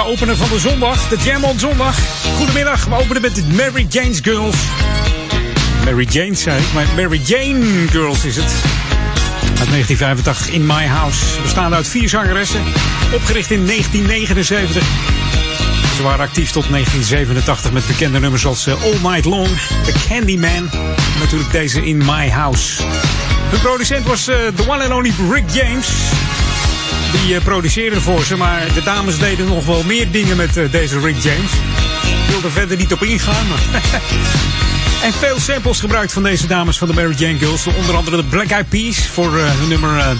heerlijke opener van de zondag. De Jam on Zondag. Goedemiddag, we openen met de Mary Jane's Girls. Mary Jane zei ik, maar Mary Jane Girls is het. Uit 1985 In My House. Bestaande uit vier zangeressen. Opgericht in 1979. Ze waren actief tot 1987 met bekende nummers als eh, All Night Long, The Candyman. Natuurlijk deze In My House. Hun producent was eh, the one and only Rick James. Die eh, produceerde voor ze, maar de dames deden nog wel meer dingen met eh, deze Rick James. Ik wil er verder niet op ingaan, maar... En veel samples gebruikt van deze dames van de Mary Jane Girls. Onder andere de Black Eyed Peas voor eh, hun nummer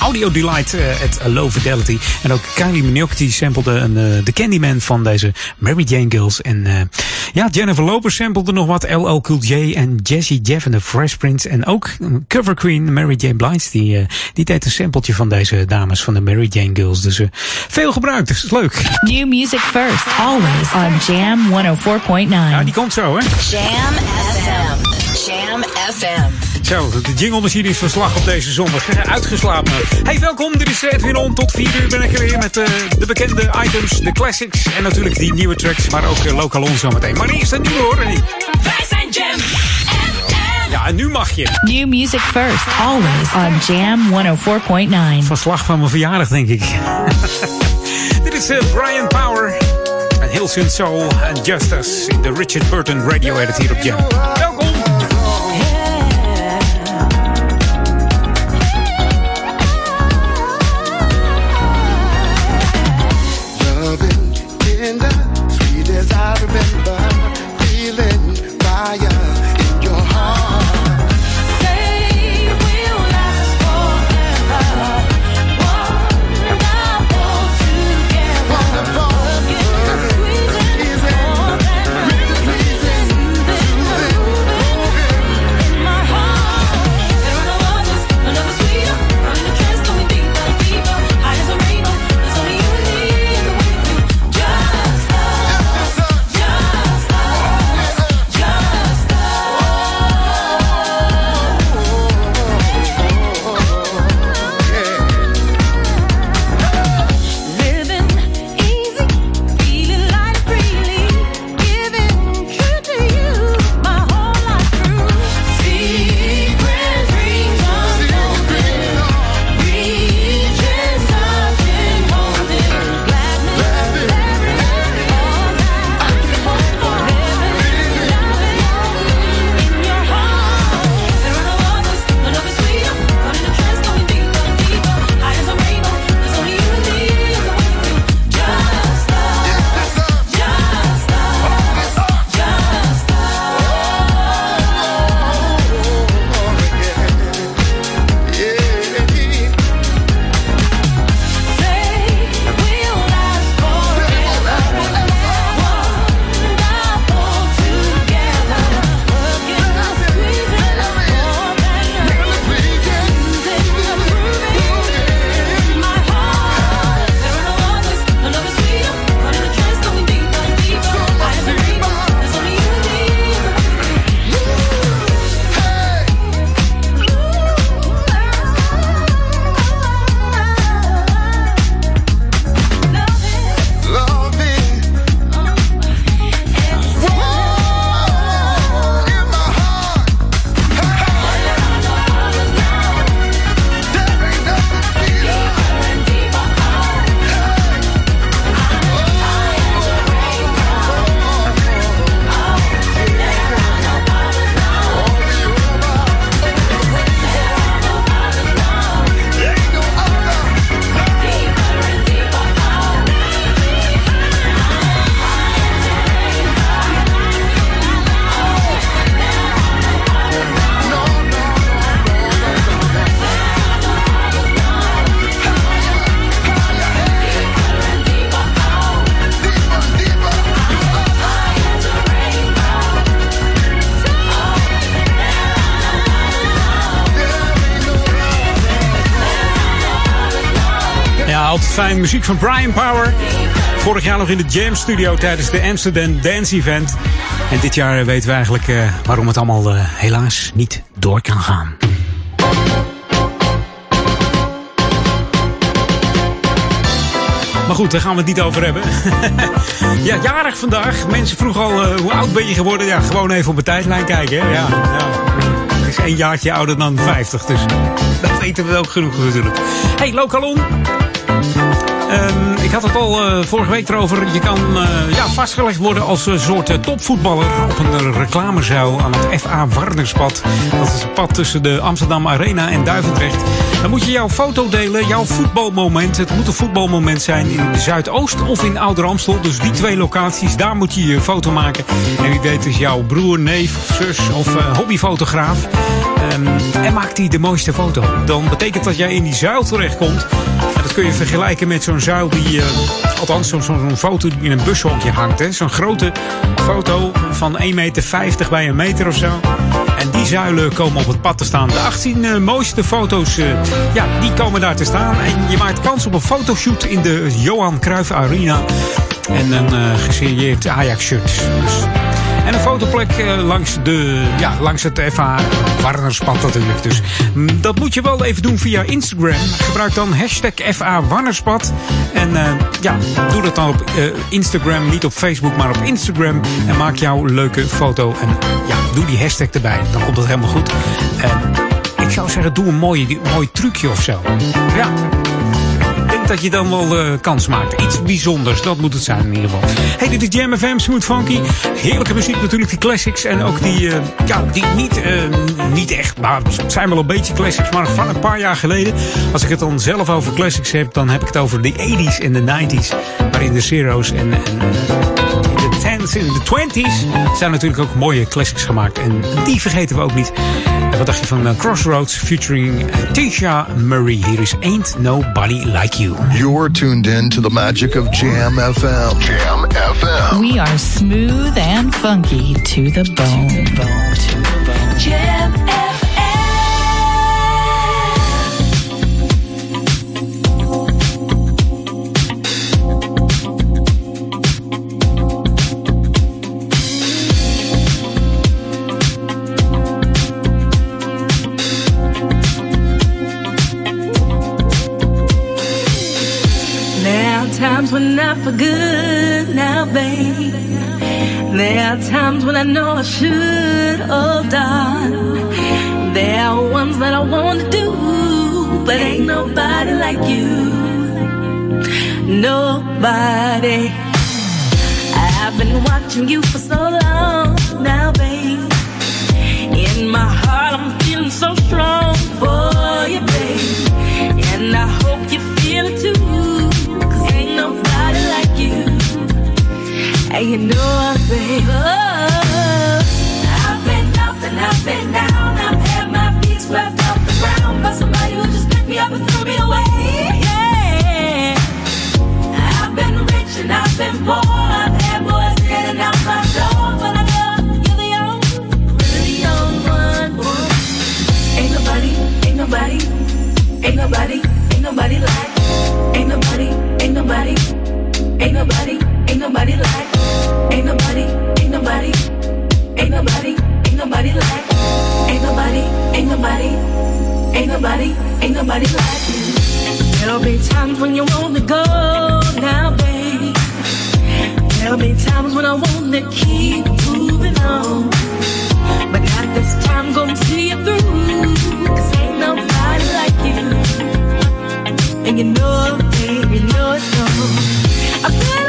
Audio Delight at Low Fidelity. En ook Kylie Minogue die samplede een, de Candyman van deze Mary Jane Girls. En ja, Jennifer Lopez samplede nog wat. LL Cool J en Jazzy Jeff en de Fresh Prince. En ook cover queen Mary Jane Blige. Die, eh, die deed een sampletje van deze dames van de Mary Jane Girls. Dus eh, veel gebruikt. Dus leuk. New music first, always on Jam 104.9. Ja, die komt zo hè. Jam FM. Jam FM. Zo, de jingle-machine is van slag op deze zondag. Uitgeslapen. Hey, welkom. Dit is Edwin On. Tot 4 uur ben ik er weer met eh, de bekende items, de classics en natuurlijk die nieuwe tracks, maar ook uh, lokaal on zometeen. Maar eerst een nieuwe hoor. Wij zijn Jam FM. Ja, en nu mag je. New music first, always on Jam 104.9. Van slag van mijn verjaardag, denk ik. Dit is eh, Brian Power. En Hilson Soul en Justice in de Richard Burton Radio Edit hier op Jam. Muziek van Brian Power. Vorig jaar nog in de Jam Studio tijdens de Amsterdam Dance Event. En dit jaar weten we eigenlijk eh, waarom het allemaal eh, helaas niet door kan gaan. Maar goed, daar gaan we het niet over hebben. ja, jarig vandaag. Mensen vroegen al, eh, hoe oud ben je geworden? Ja, gewoon even op de tijdlijn kijken. Hè? Ja, ja. Is één jaartje ouder dan 50, dus dat weten we ook genoeg natuurlijk. Hey, Lokalon. Ehm, ik had het al eh, vorige week erover. Je kan eh, ja, vastgelegd worden als een soort eh, topvoetballer op een reclamezuil aan het FA Warnerspad. Dat is het pad tussen de Amsterdam Arena en Duivendrecht. Dan moet je jouw foto delen, jouw voetbalmoment. Het moet een voetbalmoment zijn in Zuidoost of in Ouder Amstel. Dus die twee locaties, daar moet je je foto maken. En wie weet is jouw broer, neef, zus of hobbyfotograaf. Ehm, en maakt die de mooiste foto. Dan betekent dat jij in die zuil terechtkomt. Kun je vergelijken met zo'n zuil die, eh, althans zo'n foto die in een bushokje hangt. Zo'n grote foto van 1,50 meter bij een meter of zo. En die zuilen komen op het pad te staan. De 18 eh, mooiste foto's, eh, ja, die komen daar te staan. En je maakt kans op een fotoshoot in de Johan Cruijff Arena. En een gesigneerd Ajax-shirt. Dus en een fotoplek eh, langs, de, ja, langs het FA Warnerspad natuurlijk. Dus mm, dat moet je wel even doen via Instagram. Gebruik dan hashtag FA Warnerspad. En eh, ja, doe dat dan op eh, Instagram, niet op Facebook, maar op Instagram. En maak jouw leuke foto. En ja, doe die hashtag erbij. Dan komt het helemaal goed. En ik zou zeggen, doe een mooi, mooi trucje of zo. Ja, dat je dan wel eh, kans maakt. Iets bijzonders, dat moet het zijn in ieder geval. Hey, dit is Jam FM, Smooth Funky. Heerlijke muziek natuurlijk, die classics. En ook die, eh, ja, die niet, eh, niet echt, maar het zijn wel een beetje classics. Maar van een paar jaar geleden, als ik het dan zelf over classics heb... dan heb ik het over de 80s en de 90s. Waarin de Zero's en, en de 10s en de 20s zijn natuurlijk ook mooie classics gemaakt. En die vergeten we ook niet. En wat dacht je van eh, Crossroads featuring eh, Tisha Murray? Hier is Ain't Nobody Like You. You're tuned in to the magic of Jam FM. Jam FM. We are smooth and funky to the bone. Jam times when not for good now, babe. There are times when I know I should have done. There are ones that I want to do, but ain't nobody like you. Nobody. I've been watching you for so And you know what, babe? Oh, I've been up and I've been down. I've had my feet swept off the ground by somebody who just picked me up and threw me away. Yeah. I've been rich and I've been poor. I've had boys in and out my door. But I know you're the only, really the one. Ain't nobody, ain't nobody, ain't nobody, ain't nobody like. Ain't nobody, ain't nobody, ain't nobody, ain't nobody like. Ain't nobody, ain't nobody, ain't nobody, ain't nobody like. Ain't nobody. There'll be times when you want to go now, babe. There'll be times when I want to keep moving on. But not this time, gonna see you through. Cause ain't nobody like you. And you know it, babe, you know it, no. I've been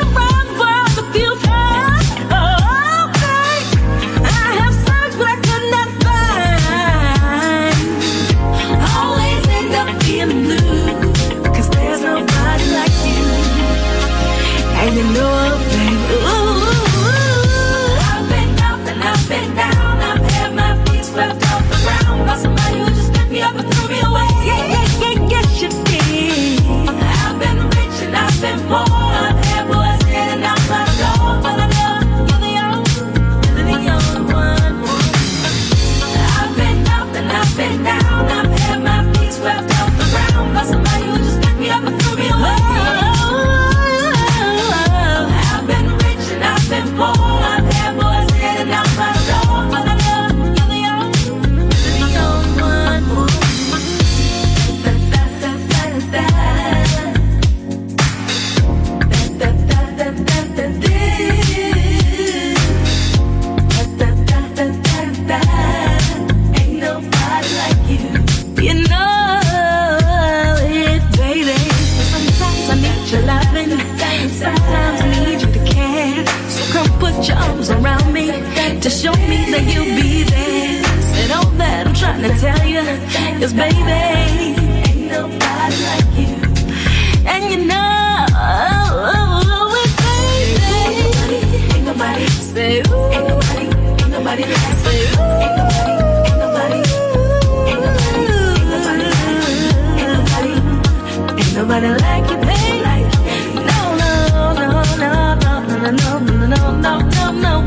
ooh. Ain't nobody, ain't nobody like ooh. Ain't nobody, ain't nobody, ain't nobody, ain't nobody, ain't nobody like you, baby. No, no, no, no, no, no, no, no, no, no, no,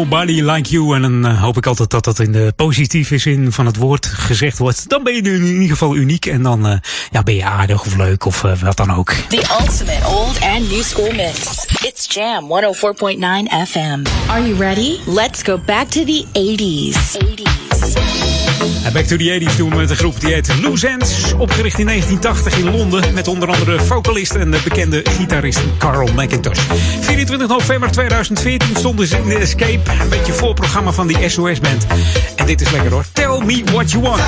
nobody like you. En dan eh, hoop ik altijd dat dat in de positieve zin van het woord gezegd wordt. Dan ben je in ieder geval uniek. En dan eh, ja, ben je aardig of leuk of eh, wat dan ook. The ultimate old and new school mix. It's Jam 104.9 FM. Are you ready? Let's go back to the 80s. 80s. En back to the 80s doen met een groep die heet Loose Ends. Opgericht in 1980 in Londen. Met onder andere vocalist en de bekende gitarist Carl McIntosh. 24 november 2014 stonden ze in de Escape. Een beetje voorprogramma van die SOS-band. En dit is lekker hoor. Tell me what you want.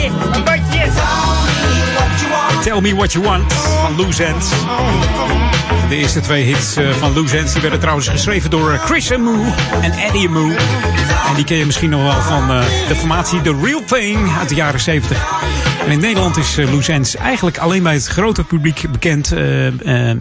Babotje. Tell me what you want van Loose Ends. De eerste twee hits eh, van Loose Ends werden trouwens geschreven door eh, Chris Amoo en Eddie Amoo. En die ken je misschien nog wel van eh, de formatie The Real Thing uit de jaren 70. En in Nederland is eh, Loose eigenlijk alleen bij het grote publiek bekend eh, eh,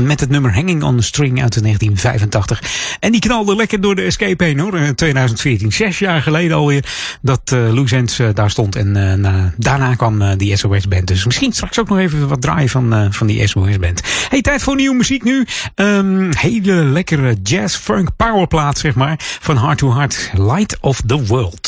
met het nummer Hanging on the String uit 1985. En die knalde lekker door de escape heen hoor. In 2014, zes jaar geleden alweer, dat eh, daar stond. En na- daarna kwam die SOS Band. Dus misschien straks ook nog even wat draaien van, van die SOS Band. Hey, tijd voor nieuwe muziek nu. Ehm, hele lekkere jazz funk powerplaat zeg maar. Van Heart to Heart, Light of the World.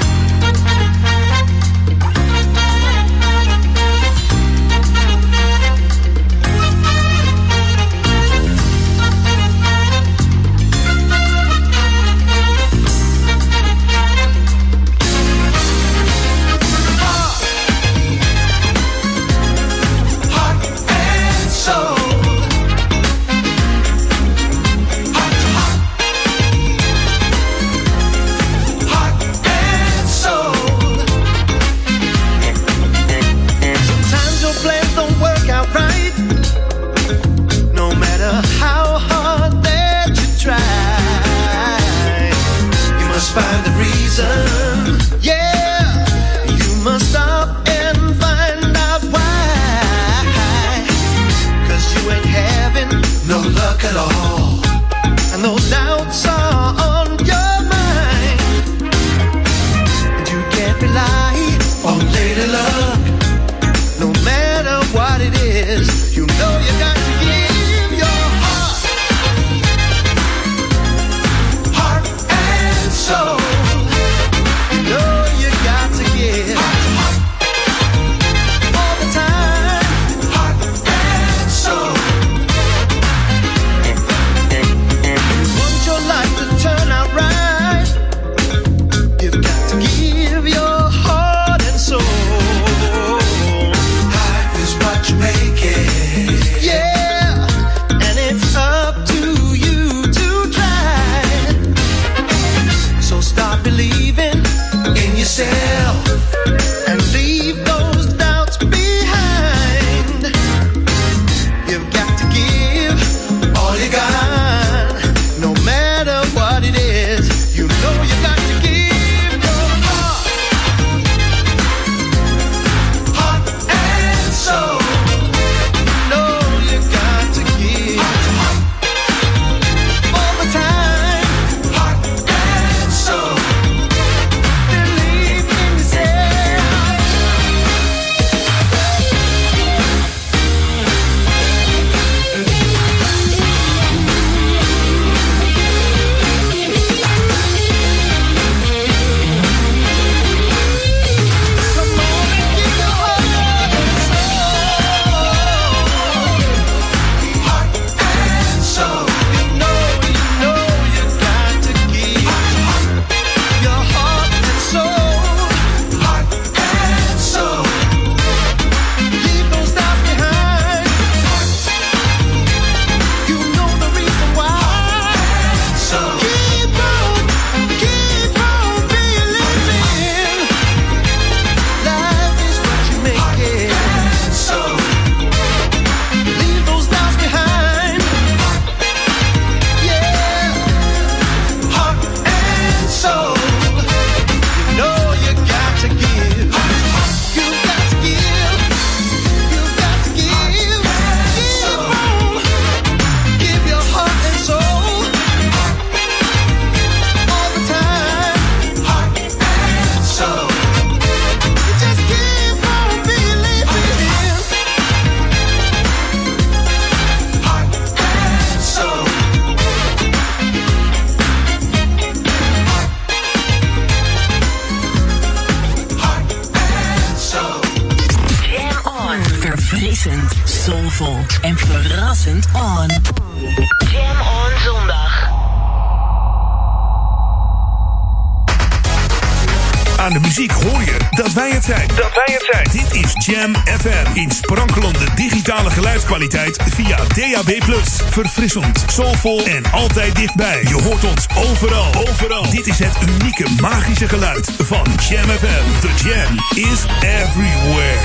geluidskwaliteit via DAB+. Verfrissend, soulvol en altijd dichtbij. Je hoort ons overal. Overal. Dit is het unieke magische geluid van Jam FM. The Jam is everywhere.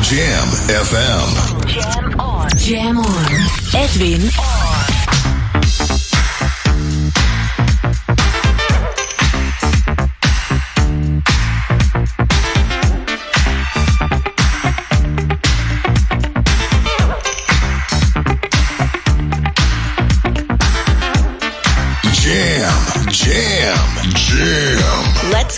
Jam FM. Jam on. Jam on. Edwin on.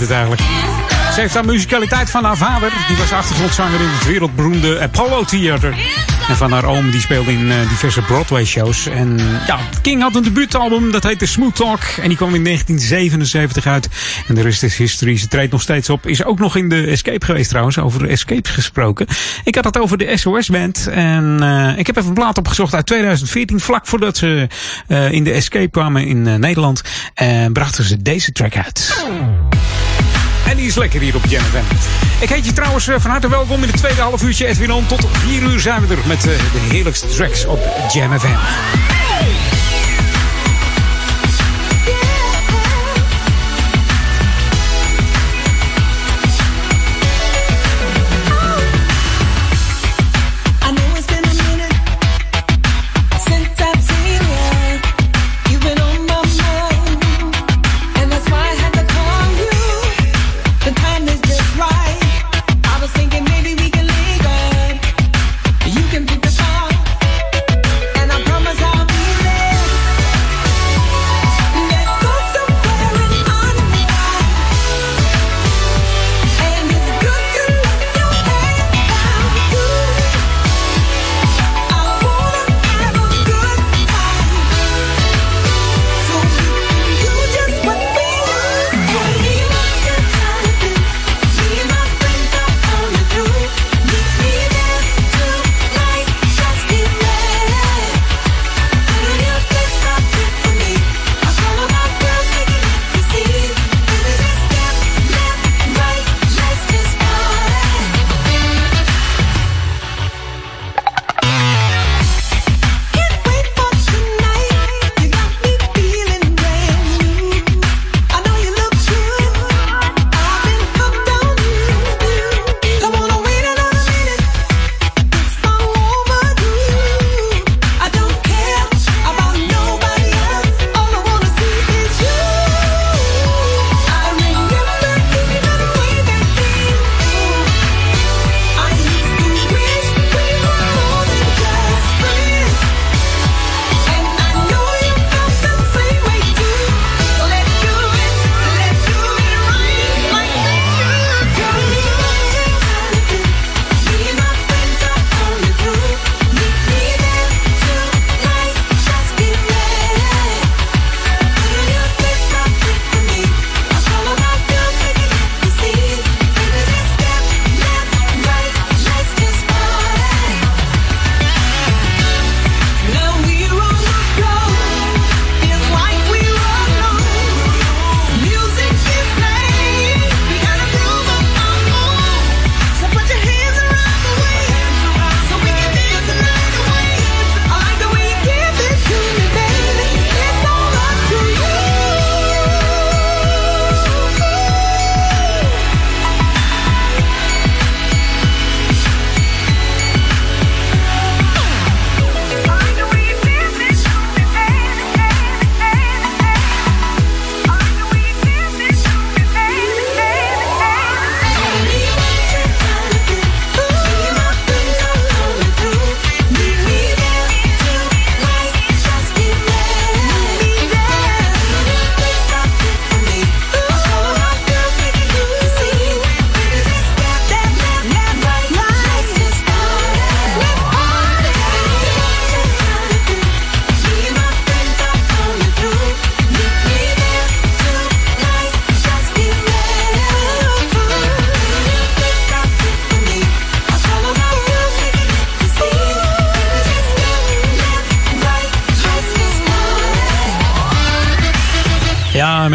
Heet eigenlijk. Ze heeft aan muzikaliteit van haar vader. Die was achtergrondzanger in het wereldberoemde Apollo Theater. En van haar oom, die speelde in eh, diverse Broadway-shows. En ja, King had een debuutalbum, dat heette Smooth Talk. En die kwam in 1977 uit. En de rest is history. Ze treedt nog steeds op. Is ook nog in de Escape geweest trouwens, over Escapes gesproken. Ik had het over de SOS-band. En eh, ik heb even een plaat opgezocht uit 2014. Vlak voordat ze eh, in de Escape kwamen in eh, Nederland. brachten ze deze track uit. Is lekker hier op Jam FM. Ik heet je trouwens eh, van harte welkom in het tweede half uurtje. Tot 4 uur zijn we er met eh, de heerlijkste tracks op Jam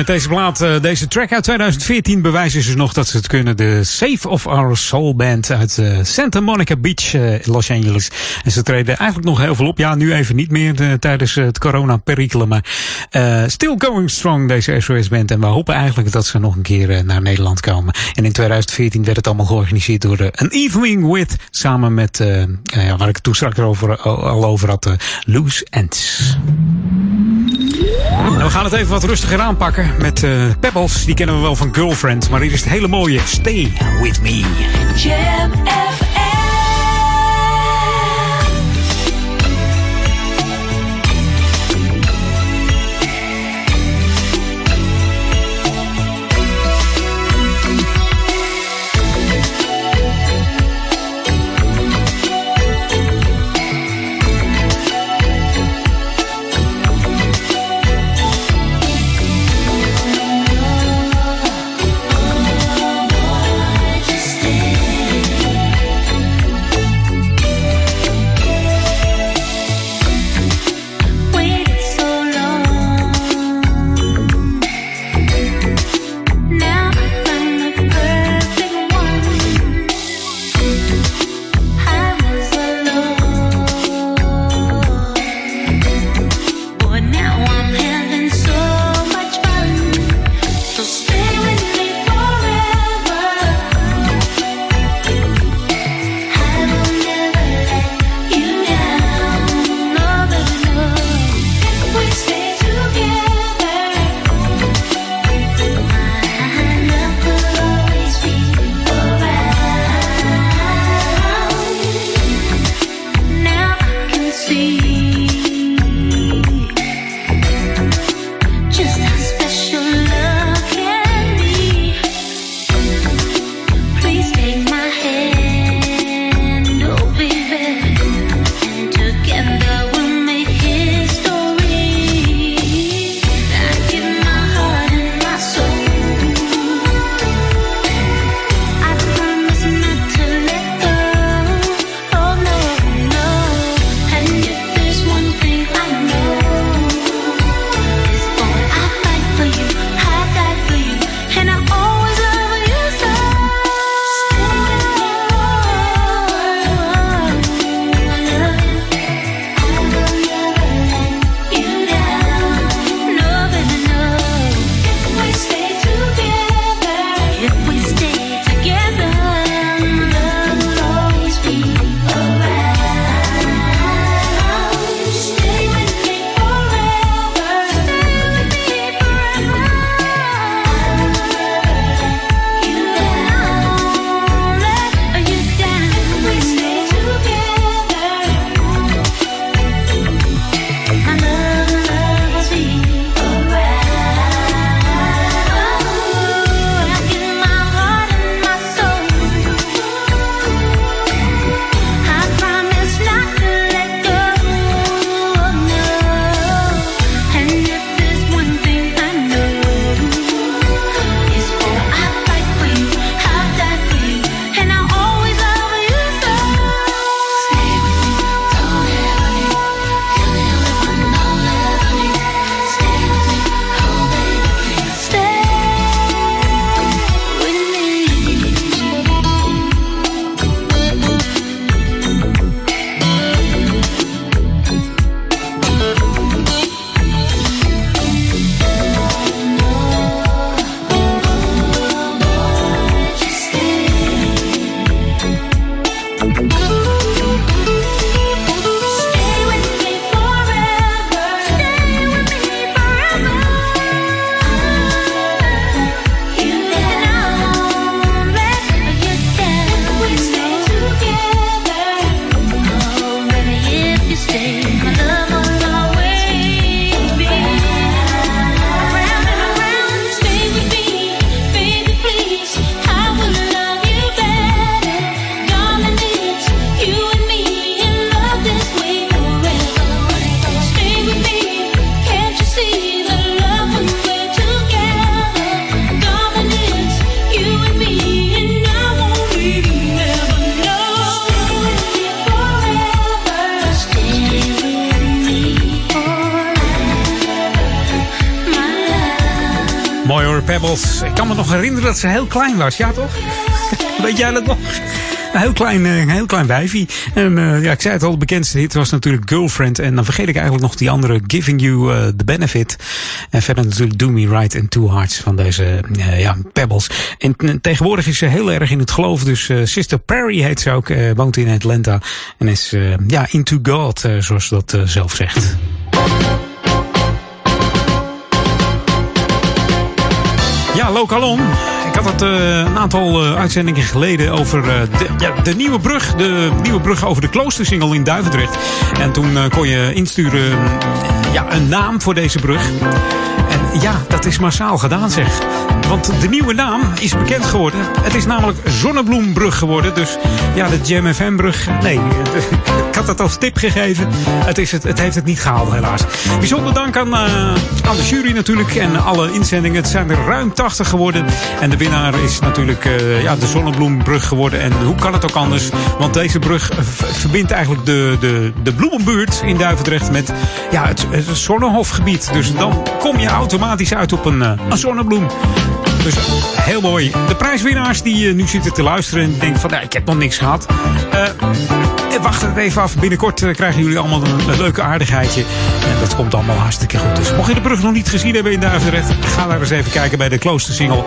deze plaat, eh, deze track uit 2014 bewijzen ze nog dat ze het kunnen. De Save of Our Soul Band uit eh, Santa Monica Beach eh, Los Angeles. En ze treden eigenlijk nog heel veel op. Ja, nu even niet meer tijdens het corona-perikelen. Maar still going strong, deze SOS Band. En we hopen eigenlijk dat ze nog een keer naar Nederland komen. En in 2014 werd het allemaal georganiseerd door eh, An Evening With. Samen met, ja, waar ik het toen straks over, al over had, Loose Ends. We gaan het even wat rustiger aanpakken met eh, Pebbles. Die kennen we wel van Girlfriend. Maar hier is het hele mooie Stay With Me. Pebbles. Ik kan me nog herinneren dat ze heel klein was, ja toch? Weet jij dat nog? Een heel klein, eh, een heel klein wijfie. En eh, ja, ik zei het al, de bekendste hit was natuurlijk Girlfriend. En dan vergeet ik eigenlijk nog die andere Giving You eh, the Benefit. En verder natuurlijk Do Me Right and Two Hearts van deze ja, Pebbles. En tegenwoordig is ze heel erg in het geloof. Dus Sister Perry heet ze ook. woont in Atlanta. En is ja, into God, zoals ze dat zelf zegt. Ja, Lokalon. Ik had het eh, een aantal eh, uitzendingen geleden over eh, de, ja, de nieuwe brug. De nieuwe brug over de Kloostersingel in Duivendrecht. En toen kon je insturen ja, een naam voor deze brug. En ja, dat is massaal gedaan zeg. Want de nieuwe naam is bekend geworden. Het is namelijk Zonnebloembrug geworden. Dus ja, de Jam FM brug. Nee, ik had dat als tip gegeven. Het, is het, het heeft het niet gehaald helaas. Bijzonder dank aan, eh, aan de jury natuurlijk. En alle inzendingen. Het zijn er ruim 80 geworden. En de winnaar is natuurlijk eh, ja, de Zonnebloembrug geworden. En hoe kan het ook anders? Want deze brug verbindt eigenlijk de, de, de bloemenbuurt in Duivendrecht met ja, het, het Zonnehofgebied. Dus dan kom je automatisch uit op een, eh, een zonnebloem. Dus heel mooi. De prijswinnaars die eh, nu zitten te luisteren en denken van, ja, ik heb nog niks gehad. Eh, eh, wacht het even af. Binnenkort eh, krijgen jullie allemaal een, leuke aardigheidje. En dat komt allemaal hartstikke goed. Dus mocht je de brug nog niet gezien hebben in Duivendrecht, ga daar eens even kijken bij de Kloostersingel.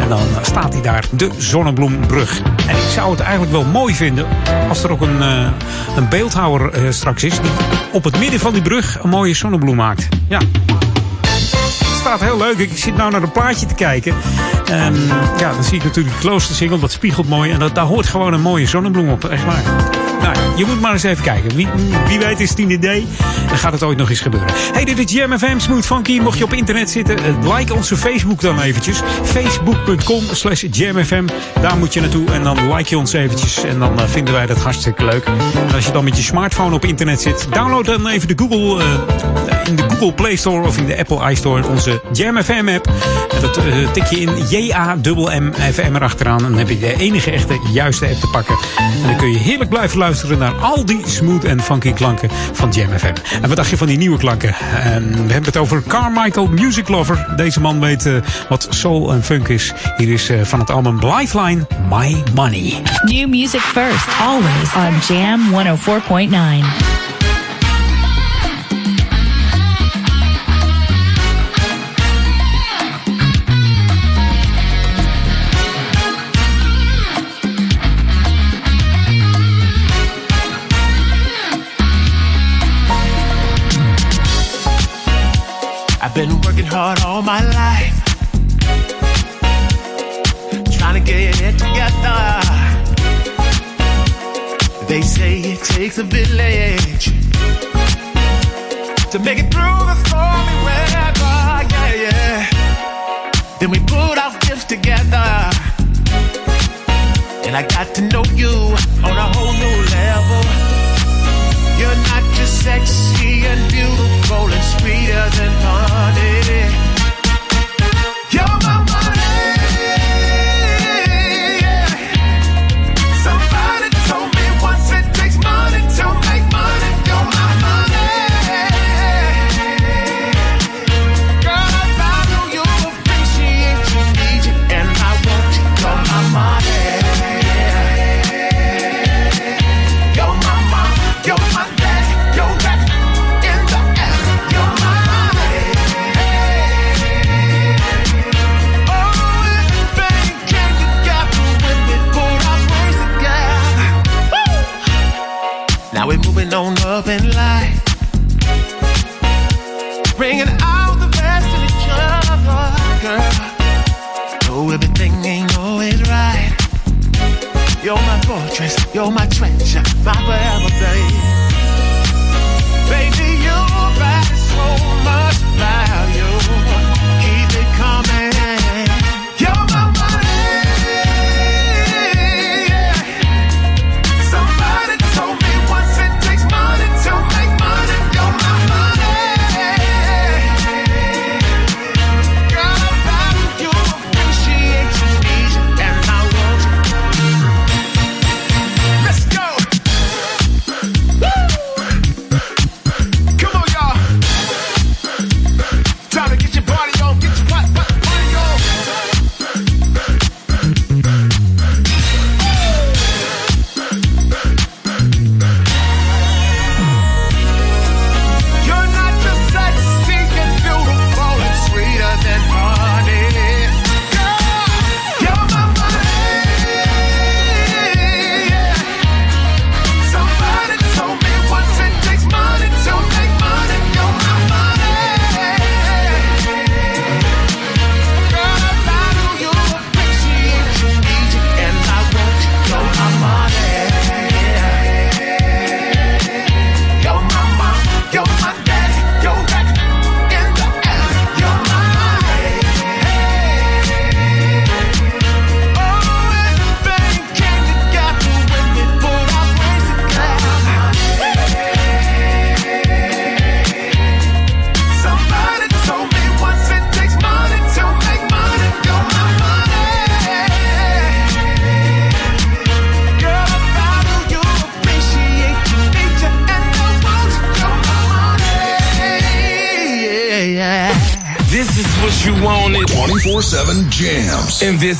En dan eh, staat hij daar, de Zonnebloembrug. En ik zou het eigenlijk wel mooi vinden als er ook een, eh, een beeldhouwer eh, straks is die op het midden van die brug een mooie zonnebloem maakt. Ja, staat heel leuk. Ik zit nou naar een plaatje te kijken. En ja, dan zie ik natuurlijk de kloostersingel. Dat spiegelt mooi. En dat, daar hoort gewoon een mooie zonnebloem op. Echt waar. Nou, je moet maar eens even kijken. Wie, wie weet is het een idee. Dan gaat het ooit nog eens gebeuren. Hey, dit is Jam FM Smooth Funky. Mocht je op internet zitten, eh, like onze Facebook dan eventjes. Facebook.com slash jamfm. Daar moet je naartoe. En dan like je ons eventjes. En dan eh, vinden wij dat hartstikke leuk. En als je dan met je smartphone op internet zit, download dan even de Google... eh, in de Google Play Store of in de Apple iStore onze Jam FM app. En dat tik je in J-A-M-M FM erachteraan. En dan heb je de enige echte juiste app te pakken. En dan kun je heerlijk blijven luisteren naar al die smooth en funky klanken van Jam FM. En wat dacht je van die nieuwe klanken? En we hebben het over Carmichael Music Lover. Deze man weet eh, wat soul en funk is. Hier is eh, van het album Lifeline My Money. New music first, always on Jam 104.9. I've been working hard all my life, trying to get it together. They say it takes a village to make it through the stormy weather. Yeah, yeah. Then we put our gifts together, and I got to know you on a whole new level. You're not just sexy and beautiful and sweeter than honey.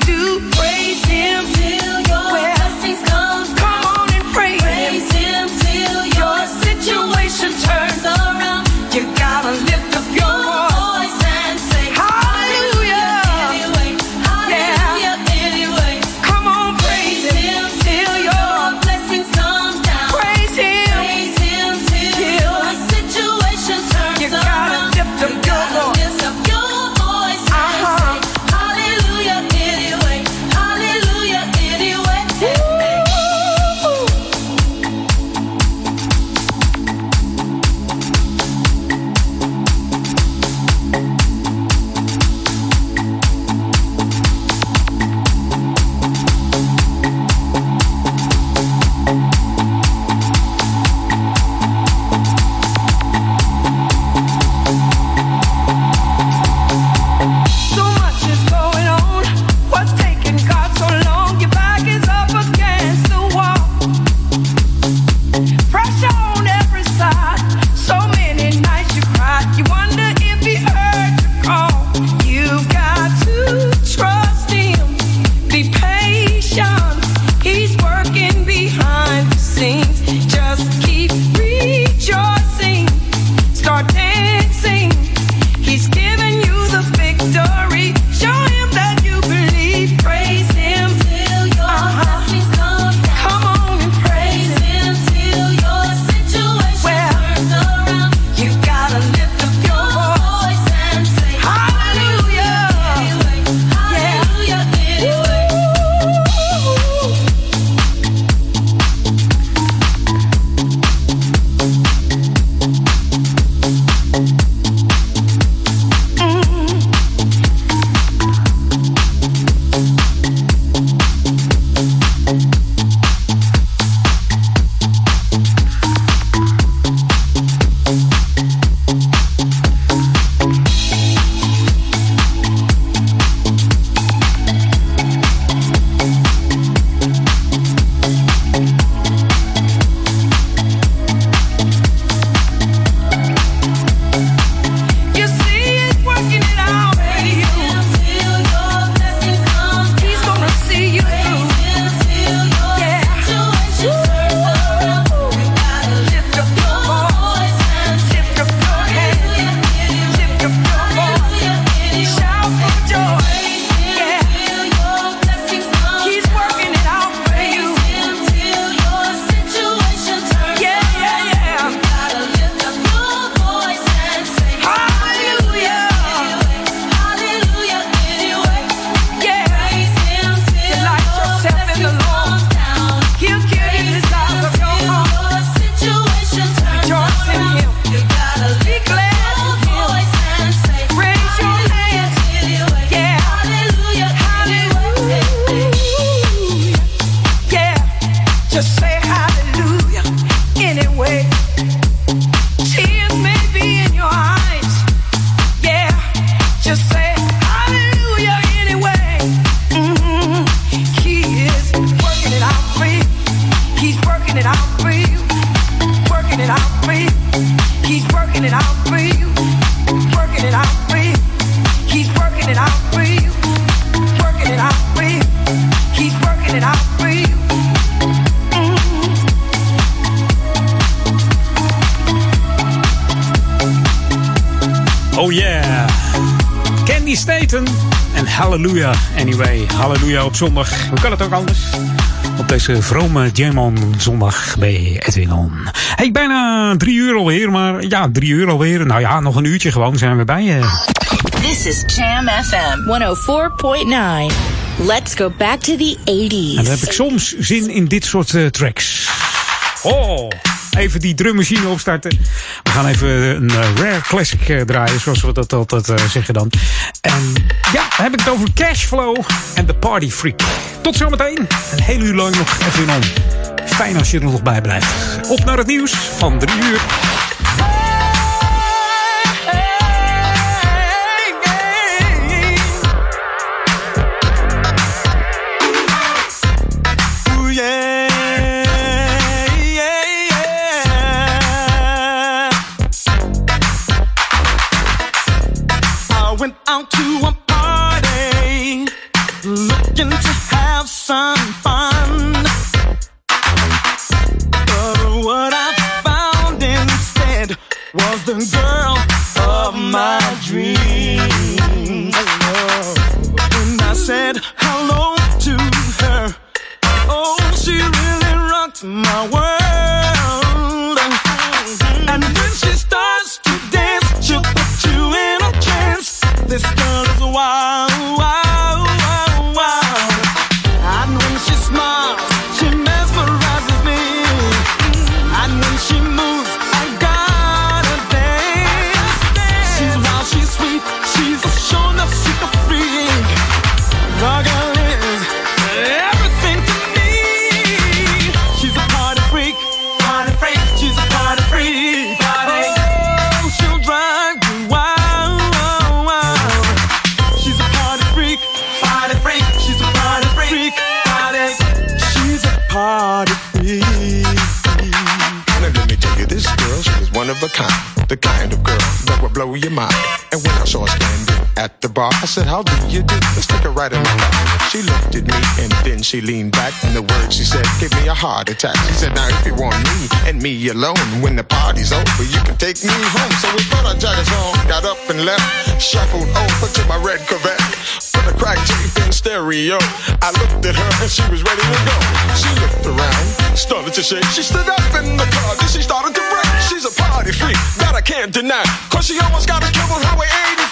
do. Praise Him till your blessings come. Katie Staten en Hallelujah. Anyway, Hallelujah op zondag. Hoe kan het ook anders? Op deze vrome Jamon zondag bij Edwin On. Hey, bijna drie uur alweer, maar ja, drie uur alweer. Nou ja, nog een uurtje gewoon zijn we bij je. This is Jam FM 104.9. Let's go back to the 80s. En dan heb ik soms zin in dit soort eh, tracks. Oh, even die drummachine opstarten. We gaan even een eh, rare classic eh, draaien, zoals we dat altijd eh, zeggen dan. En ja, dan heb ik het over Cashflow en The Party Freak. Tot zometeen. Een hele uur lang nog even on. Fijn als je er nog bij blijft. Op naar het nieuws van drie uur. Said, how do you do? Let's take her right in my lap. She looked at me and then she leaned back. And the words she said gave me a heart attack. She said, now if you want me and me alone, when the party's over, you can take me home. So we put our jackets on, got up and left. Shuffled over to my red Corvette. Put a crack tape in stereo. I looked at her and she was ready to go. She looked around, started to shake. She stood up in the car, then she started to break. She's a party freak that I can't deny. Cause she almost got a on Highway 85.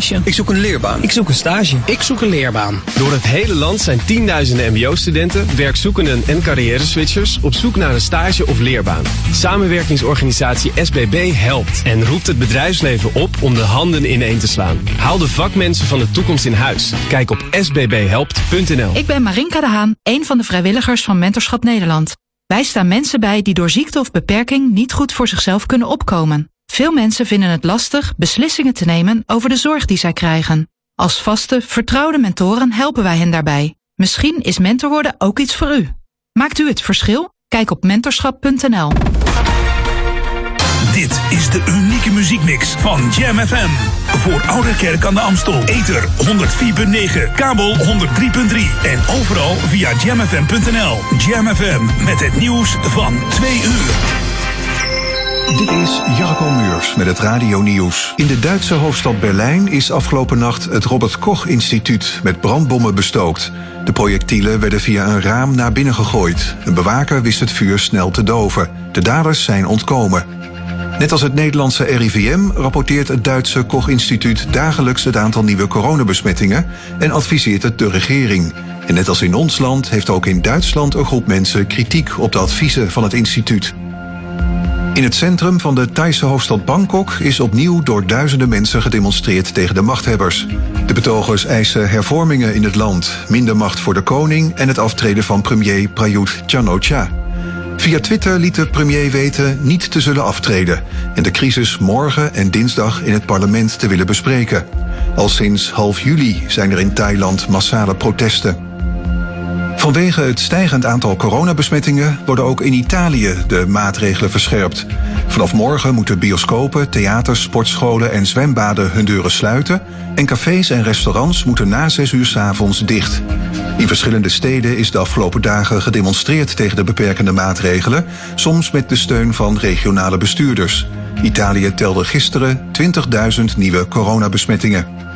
Stage. Ik zoek een leerbaan. Ik zoek een stage. Ik zoek een leerbaan. Door het hele land zijn tienduizenden mbo-studenten, werkzoekenden en carrière-switchers op zoek naar een stage of leerbaan. Samenwerkingsorganisatie SBB helpt en roept het bedrijfsleven op om de handen ineen te slaan. Haal de vakmensen van de toekomst in huis. Kijk op sbbhelpt.nl. Ik ben Marinka de Haan, een van de vrijwilligers van Mentorschap Nederland. Wij staan mensen bij die door ziekte of beperking niet goed voor zichzelf kunnen opkomen. Veel mensen vinden het lastig beslissingen te nemen over de zorg die zij krijgen. Als vaste, vertrouwde mentoren helpen wij hen daarbij. Misschien is mentor worden ook iets voor u. Maakt u het verschil? Kijk op mentorschap.nl. Dit is de unieke muziekmix van Jam FM. Voor Oude Kerk aan de Amstel. Ether 104.9, kabel 103.3 en overal via jamfm.nl. Jam FM met het nieuws van 2 uur. Dit is Jarko Muurs met het Radio Nieuws. In de Duitse hoofdstad Berlijn is afgelopen nacht het Robert Koch Instituut met brandbommen bestookt. De projectielen werden via een raam naar binnen gegooid. Een bewaker wist het vuur snel te doven. De daders zijn ontkomen. Net als het Nederlandse RIVM rapporteert het Duitse Koch Instituut dagelijks het aantal nieuwe coronabesmettingen en adviseert het de regering. En net als in ons land heeft ook in Duitsland een groep mensen kritiek op de adviezen van het instituut. In het centrum van de Thaise hoofdstad Bangkok is opnieuw door duizenden mensen gedemonstreerd tegen de machthebbers. De betogers eisen hervormingen in het land, minder macht voor de koning en het aftreden van premier Prayut Chan-o-cha. Via Twitter liet de premier weten niet te zullen aftreden en de crisis morgen en dinsdag in het parlement te willen bespreken. Al sinds half juli zijn er in Thailand massale protesten. Vanwege het stijgend aantal coronabesmettingen worden ook in Italië de maatregelen verscherpt. Vanaf morgen moeten bioscopen, theaters, sportscholen en zwembaden hun deuren sluiten en cafés en restaurants moeten na 6 uur 's avonds dicht. In verschillende steden is de afgelopen dagen gedemonstreerd tegen de beperkende maatregelen, soms met de steun van regionale bestuurders. Italië telde gisteren 20.000 nieuwe coronabesmettingen.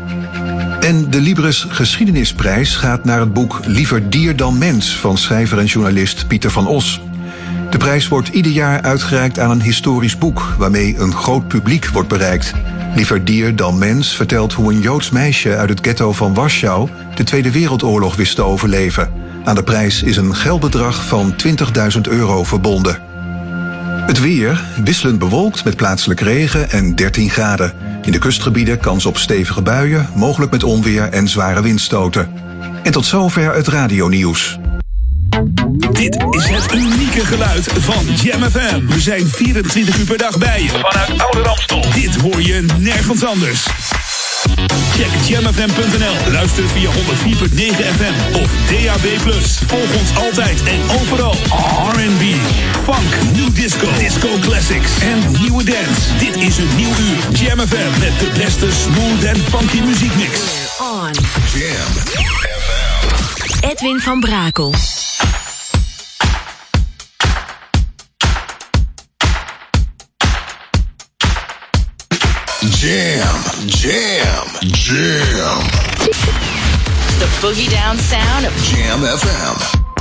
En de Libris Geschiedenisprijs gaat naar het boek Liever dier dan mens van schrijver en journalist Pieter van Os. De prijs wordt ieder jaar uitgereikt aan een historisch boek waarmee een groot publiek wordt bereikt. Liever dier dan mens vertelt hoe een Joods meisje uit het ghetto van Warschau de Tweede Wereldoorlog wist te overleven. Aan de prijs is een geldbedrag van 20.000 euro verbonden. Het weer wisselend bewolkt met plaatselijk regen en 13 graden. In de kustgebieden kans op stevige buien, mogelijk met onweer en zware windstoten. En tot zover het radionieuws. Dit is het unieke geluid van Jam FM. We zijn 24 uur per dag bij je. Vanuit Oude Ramstel. Dit hoor je nergens anders. Check jamfm.nl. Luister via 104.9 FM of DAB+. Volg ons altijd en overal. R&B, funk, new disco, disco classics en nieuwe dance. Dit is een nieuw uur. Jam FM met de beste smooth en funky muziekmix. On. Jam Edwin van Brakel. Jam, jam, jam. The boogie down sound of Jam FM.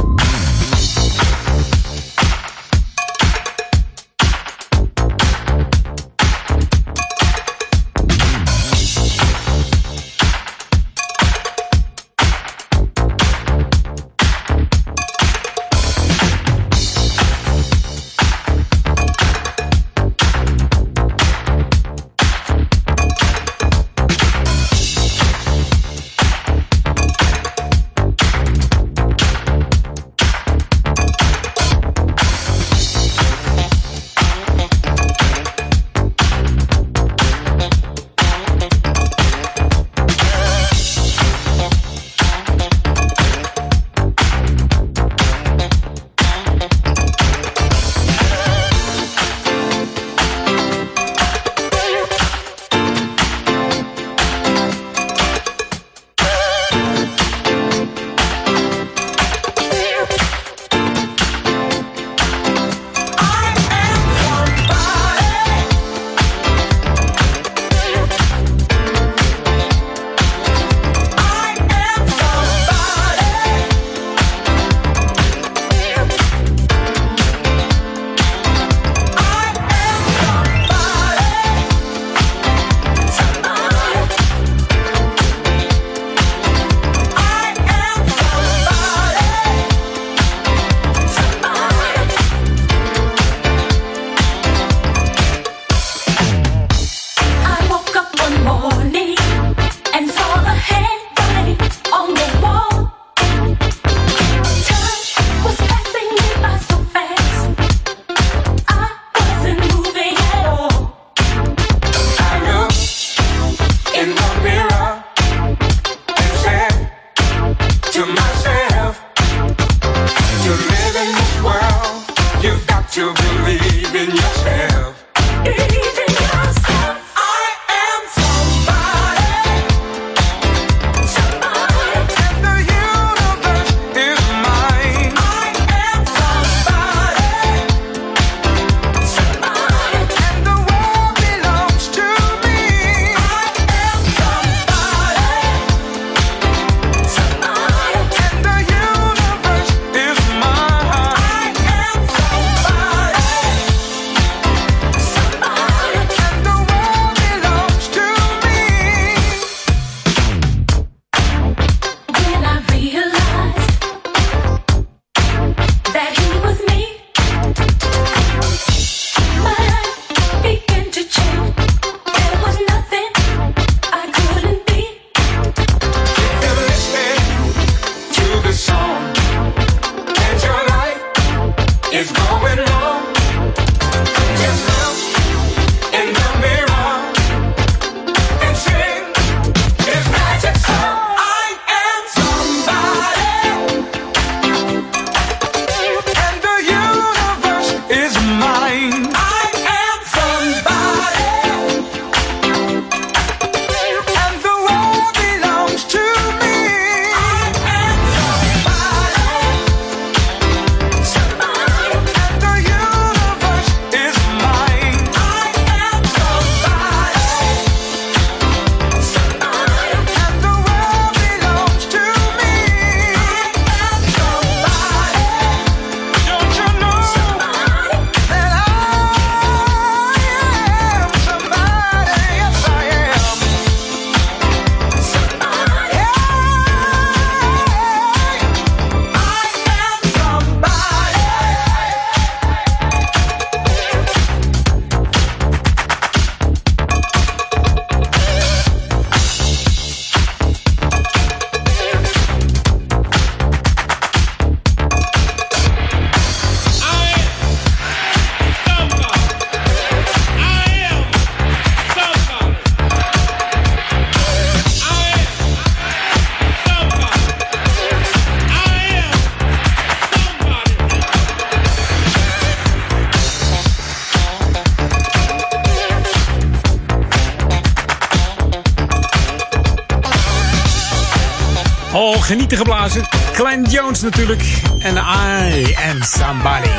Genieten geblazen. Glenn Jones natuurlijk. En I am somebody.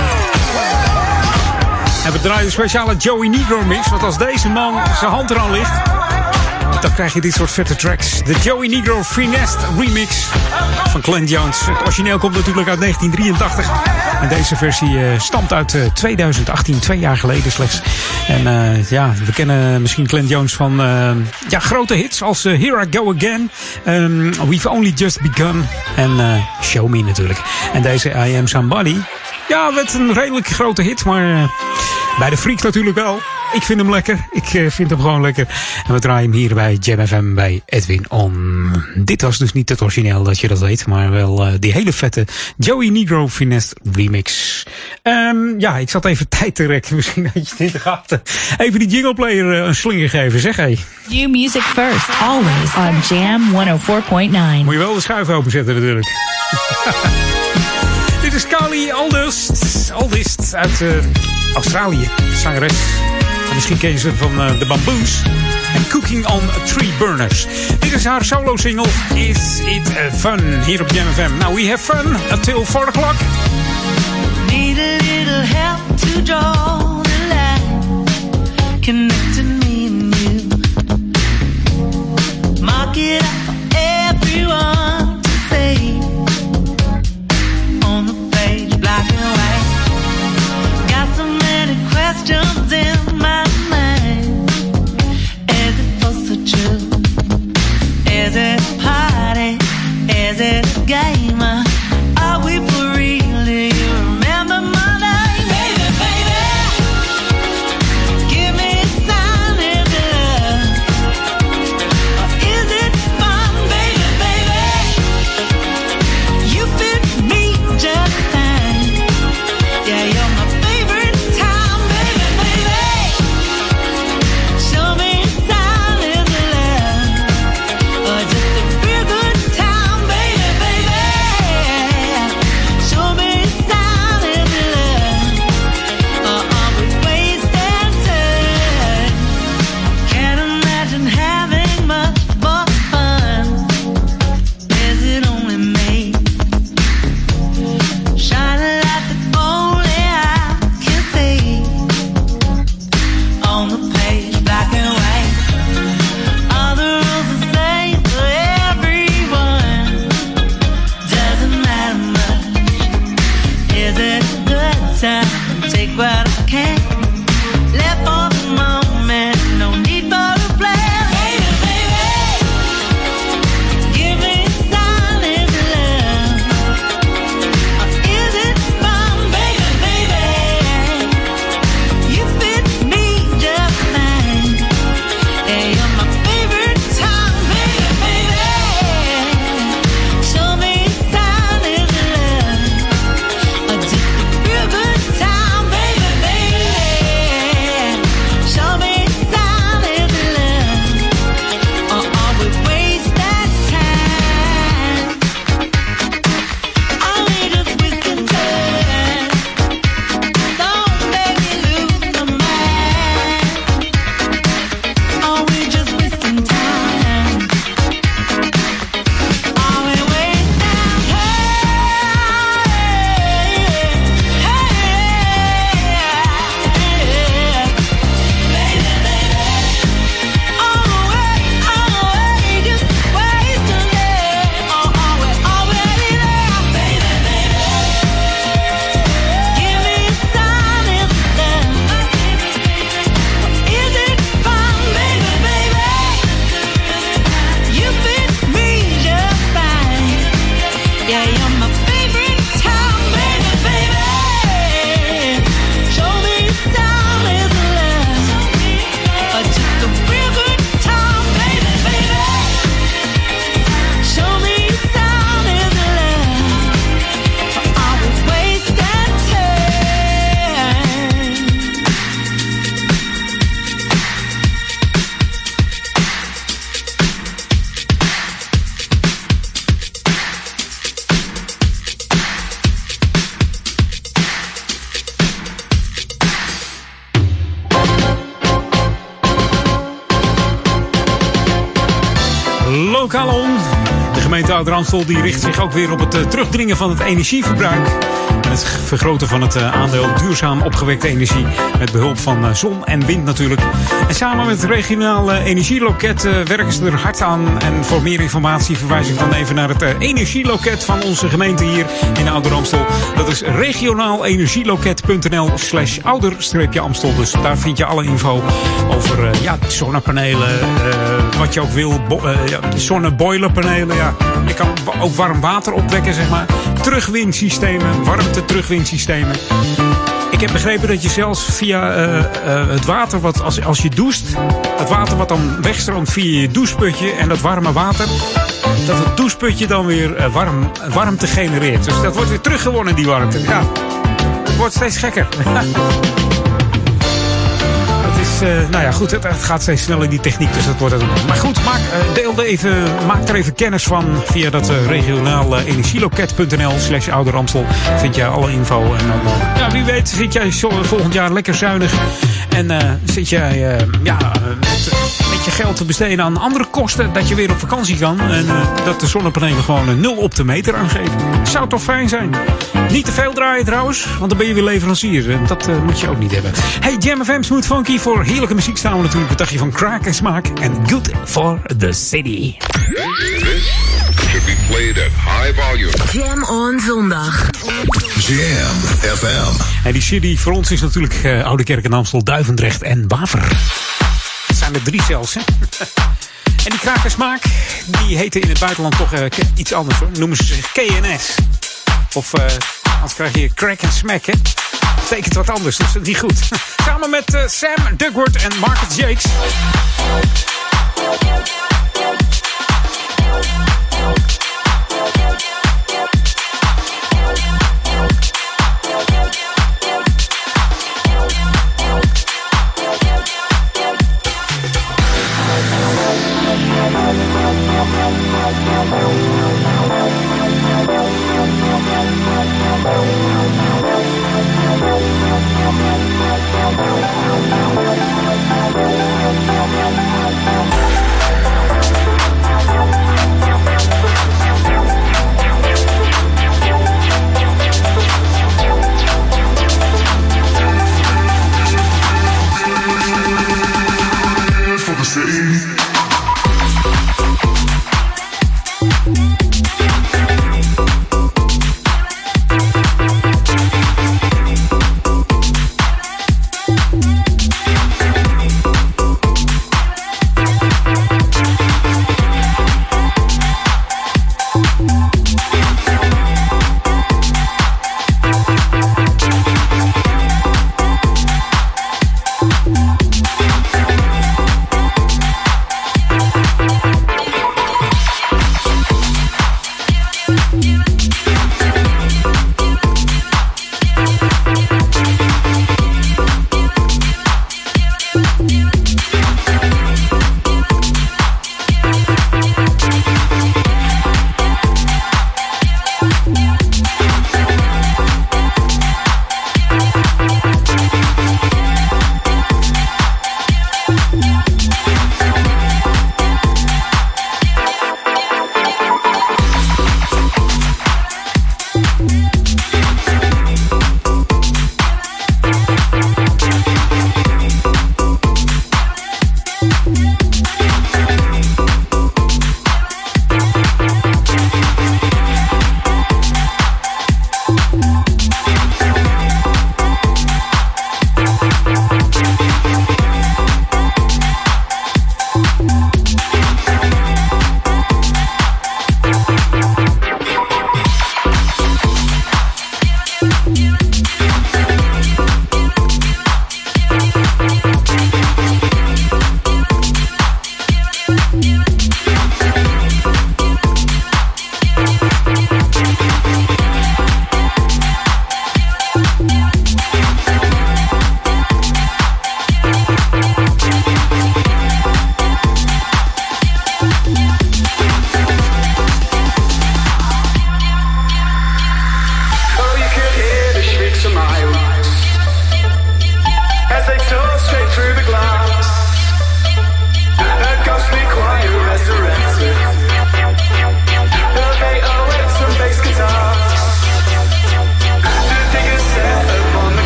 En we draaien een speciale Joey Negro mix. Want als deze man zijn hand eraan ligt... dan krijg je dit soort vette tracks. De Joey Negro Finest remix van Glenn Jones. Het origineel komt natuurlijk uit 1983. En deze versie eh, stamt uit eh, 2018, twee jaar geleden slechts. En eh, ja, we kennen misschien Glenn Jones van eh, ja, grote hits als eh, Here I Go Again. ehm, We've Only Just Begun. En eh, Show Me natuurlijk. En deze I Am Somebody. Ja, werd een redelijk grote hit, maar eh, bij de Freaks natuurlijk wel. Ik vind hem lekker. Ik eh, vind hem gewoon lekker. En we draaien hem hier bij Jam FM bij Edwin On. Dit was dus niet het origineel, dat je dat weet. Maar wel eh, die hele vette Joey Negro Finesse remix. Ehm, ja, ik zat even tijd te rekken. Misschien had je het in de gaten. Even die jingle player eh, een slinger geven, zeg hé. New music first, always on Jam 104.9. Moet je wel de schuif openzetten natuurlijk. Dit is Kali Aldist. Aldist uit eh, Australië. Zangeres. En misschien ken je ze van de Bamboos. En Cooking on Tree Burners. Dit is haar solo single. Is It Fun? Hier op Jam FM. Now we have fun until 4 o'clock. Need a little help to draw the line, connecting Is it party? Is it a game? Oud-Ramstel die richt zich ook weer op het eh, terugdringen van het energieverbruik. En het vergroten van het eh, aandeel duurzaam opgewekte energie. Met behulp van eh, zon en wind natuurlijk. En samen met het regionaal energieloket werken ze er hard aan. En voor meer informatie verwijs ik dan even naar het energieloket van onze gemeente hier in Ouder-Amstel. Dat is regionaalenergieloket.nl slash ouder-amstel. Dus daar vind je alle info over ja, zonnepanelen, wat je ook wil. Bo- ja, zonneboilerpanelen, ja. Je kan ook warm water opwekken, zeg maar. Terugwinsystemen, warmte terugwinsystemen. Ik heb begrepen dat je zelfs via eh, eh, het water wat als, als je doucht, het water wat dan wegstroomt via je doucheputje en dat warme water, dat het doucheputje dan weer eh, warm, warmte genereert. Dus dat wordt weer teruggewonnen, die warmte. Ja, het wordt steeds gekker. Eh, nou ja, goed, het, gaat steeds sneller die techniek, dus dat wordt het. Maar goed, maak, eh, deel even, maak er even kennis van via dat eh, regionaal energieloket.nl slash ouderamstel. Vind je alle info. En ja, wie weet zit jij volgend jaar lekker zuinig. En zit jij ja, met, met je geld te besteden aan andere kosten, dat je weer op vakantie kan. En eh, dat de zonnepanelen gewoon een nul op de meter aangeven. Zou toch fijn zijn? Niet te veel draaien trouwens, want dan ben je weer leverancier. En dat eh, moet je ook niet hebben. Hey, Jam FM Smooth Funky. Voor heerlijke muziek staan we natuurlijk. Wat dacht je van kraak en smaak? En good for the city. This should be played at high volume. Jam on zondag. Jam FM. En die city voor ons is natuurlijk eh, Oude Kerk en Amstel, Duivendrecht en Waver. Er drie zelfs, hè? En die kraak en smaak, die heten in het buitenland toch eh, iets anders hoor. Noemen ze zich KNS. Of eh anders krijg je crack en smack, hè? Betekent wat anders, dus dat is niet goed. Samen met eh, Sam Duckworth en Marcus Jakes.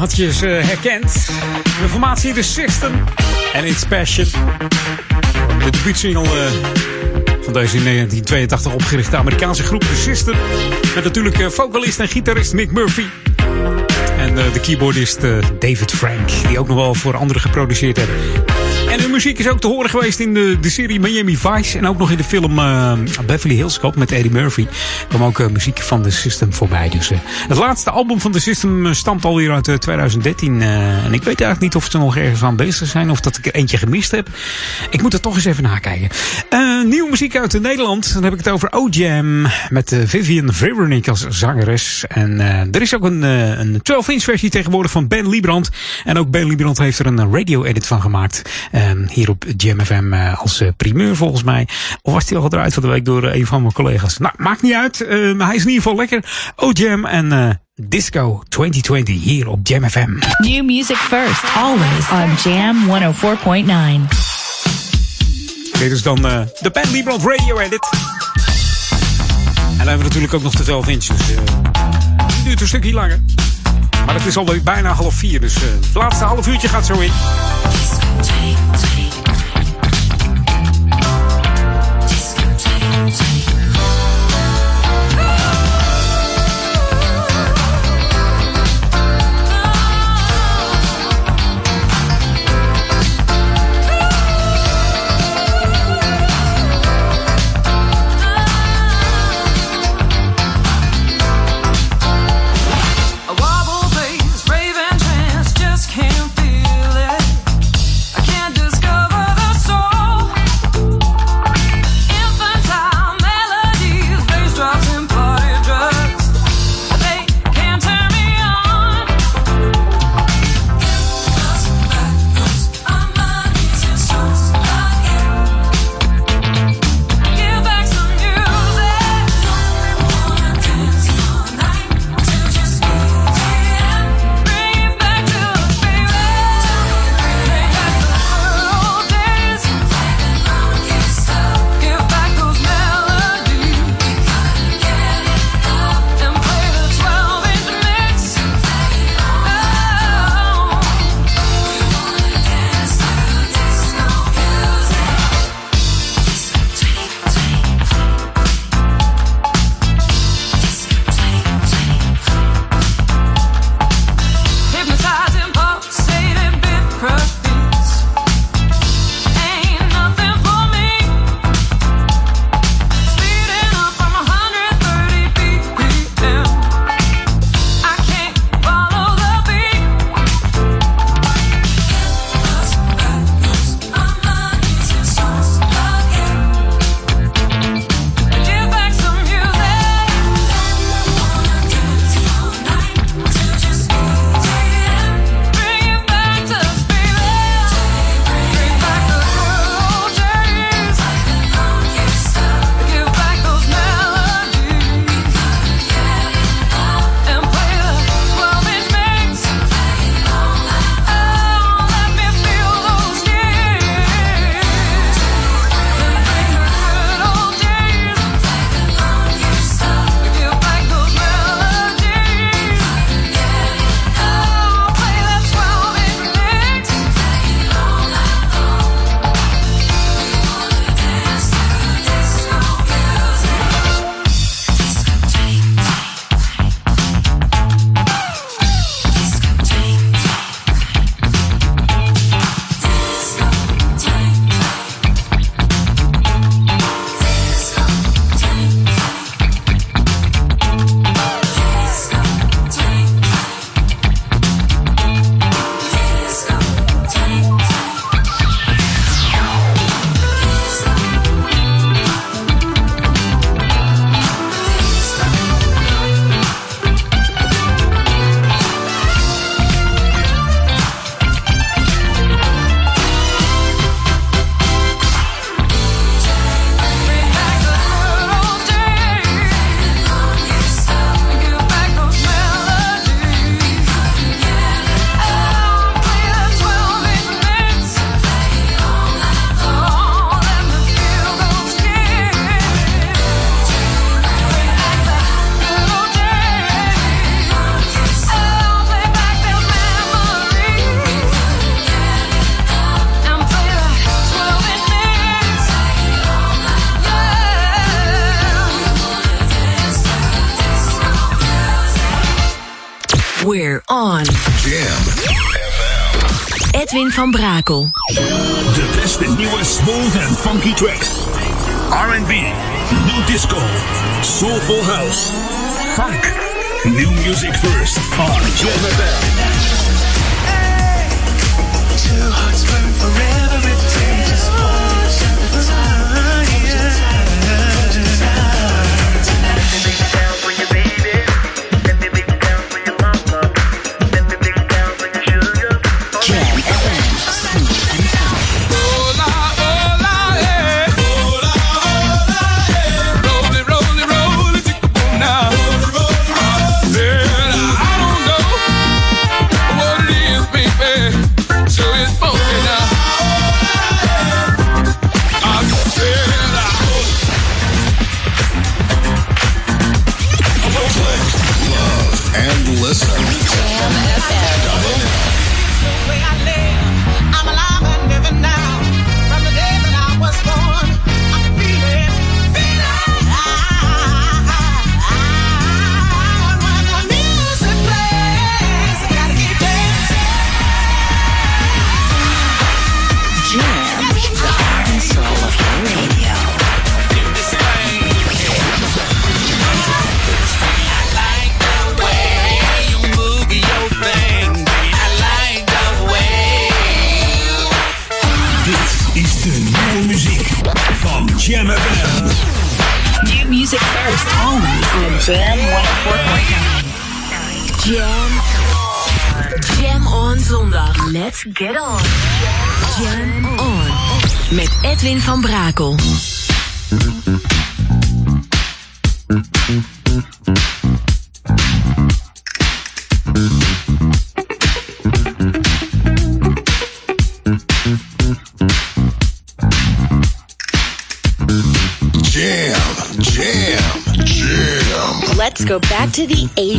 Had je ze herkend. De formatie The System en It's Passion. De debuutsingle eh, van deze in 1982 opgerichte Amerikaanse groep The System. Met natuurlijk eh, vocalist en gitarist Mick Murphy. En eh, de keyboardist eh, David Frank, die ook nog wel voor anderen geproduceerd hebben. En hun muziek is ook te horen geweest in de, de serie Miami Vice. En ook nog in de film eh, Beverly Hills Cop met Eddie Murphy. kwam ook eh, muziek van The System voorbij. Dus eh, het laatste album van The System stamt alweer uit eh, 2013. eh, en ik weet eigenlijk niet of ze nog ergens aan bezig zijn. Of dat ik er eentje gemist heb. Ik moet er toch eens even nakijken. Nieuwe muziek uit Nederland. Dan heb ik het over O-Jam. Met eh, Vivian Veronique als zangeres. En eh, er is ook een, eh, een 12-inch versie tegenwoordig van Ben Liebrand. En ook Ben Liebrand heeft er een radio-edit van gemaakt. Ehm, hier op Jam FM als primeur volgens mij. Of was die al gedraaid van de week door een van mijn collega's. Nou, maakt niet uit. Maar hij is in ieder geval lekker. O-Jam en Disco 2020 hier op Jam FM. New music first, always on Jam 104.9. Dit is dan eh, de Ben Liebrand Radio Edit. En dan hebben we natuurlijk ook nog de 12 inch. Dus eh, die duurt een stukje langer. Maar het is alweer bijna half vier. Dus eh, het laatste half uurtje gaat zo in. To the 80s.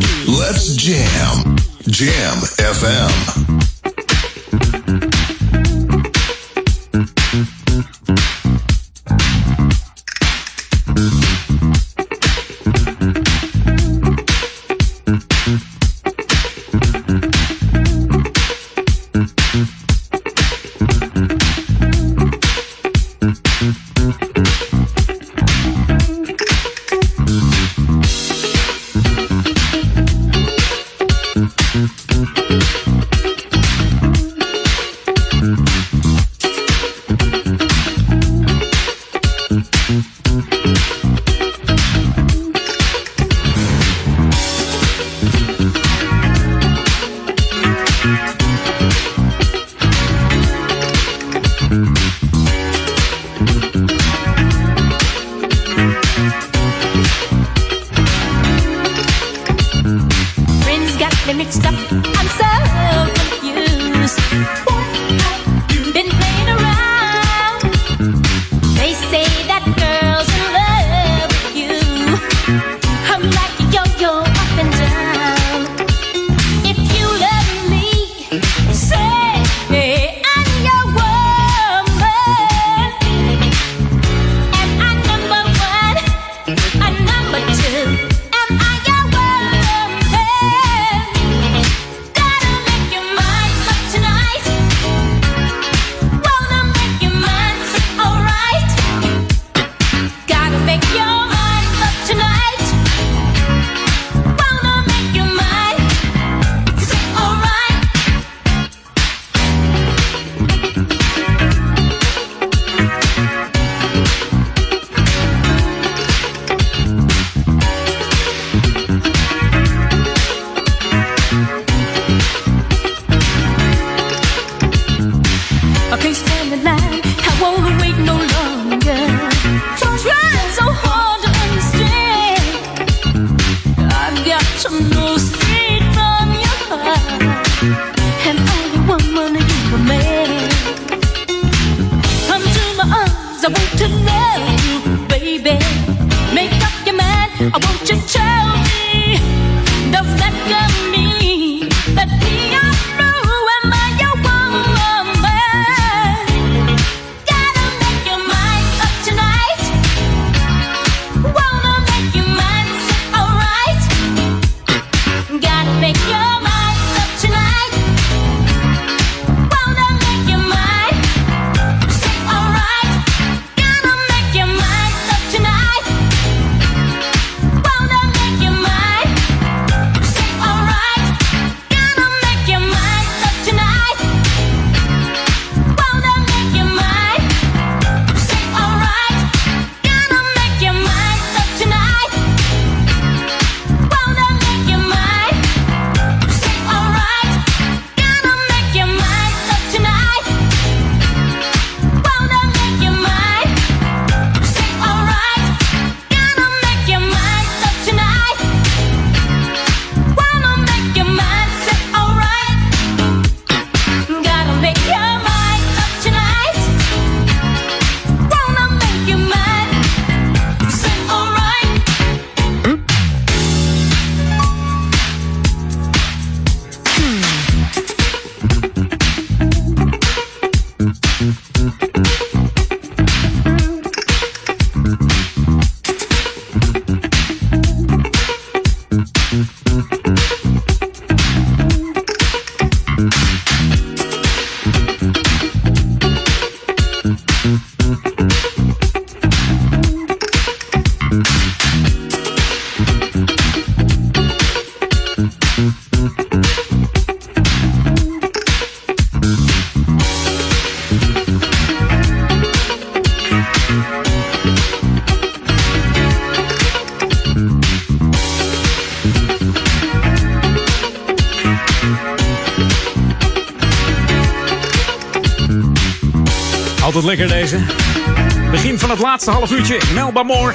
Laatste half uurtje. Melba Moore.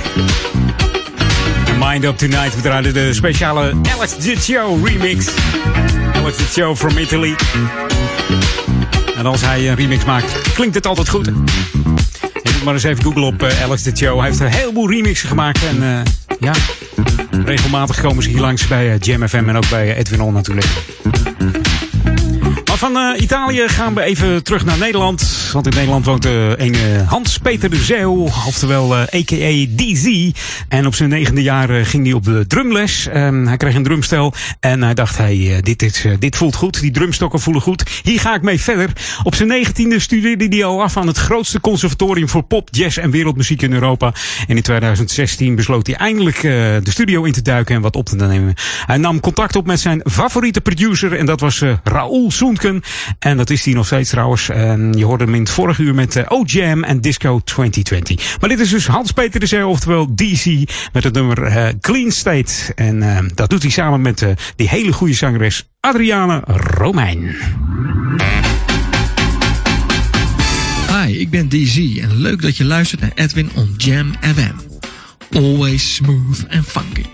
Mind Up Tonight. We draaiden de speciale Alex Show remix. Alex Show from Italy. En als hij een remix maakt, klinkt het altijd goed. Je moet maar eens even googlen op eh, Alex Show. Hij heeft een heleboel remixen gemaakt. En eh, ja, regelmatig komen ze hier langs bij eh, Jam FM en ook bij Edwin On natuurlijk. Maar van eh, Italië gaan we even terug naar Nederland. Want in Nederland woont een eh, Hans-Peter de Zeeuw, oftewel eh, a.k.a. DZ. En op zijn negende jaar eh, ging hij op de drumles. Ehm, hij kreeg een drumstel en hij dacht, hey, dit, is, dit voelt goed. Die drumstokken voelen goed. Hier ga ik mee verder. Op zijn negentiende studeerde hij al af aan het grootste conservatorium voor pop, jazz en wereldmuziek in Europa. En in 2016 besloot hij eindelijk de studio in te duiken en wat op te nemen. Hij nam contact op met zijn favoriete producer en dat was Raoul En dat is hij nog steeds trouwens. En je hoorde hem in het vorige uur met eh, O-Jam en Disco 2020. Maar dit is dus Hans-Peter de Zeeuw, oftewel DC, met het nummer eh, Clean State. En eh, dat doet hij samen met eh, die hele goede zangeres Adriane Romein. Hi, ik ben DZ en leuk dat je luistert naar Edwin on Jam FM. Always smooth and funky.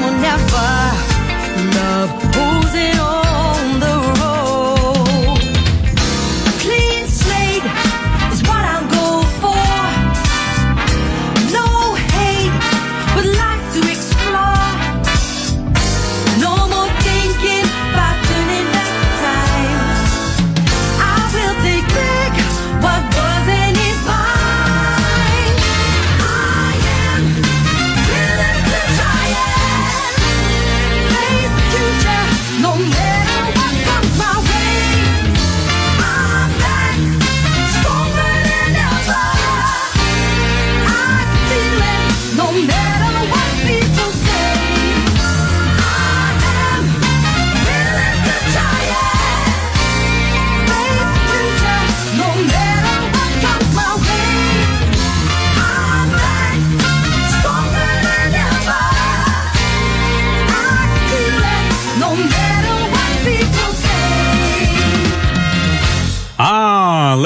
como never.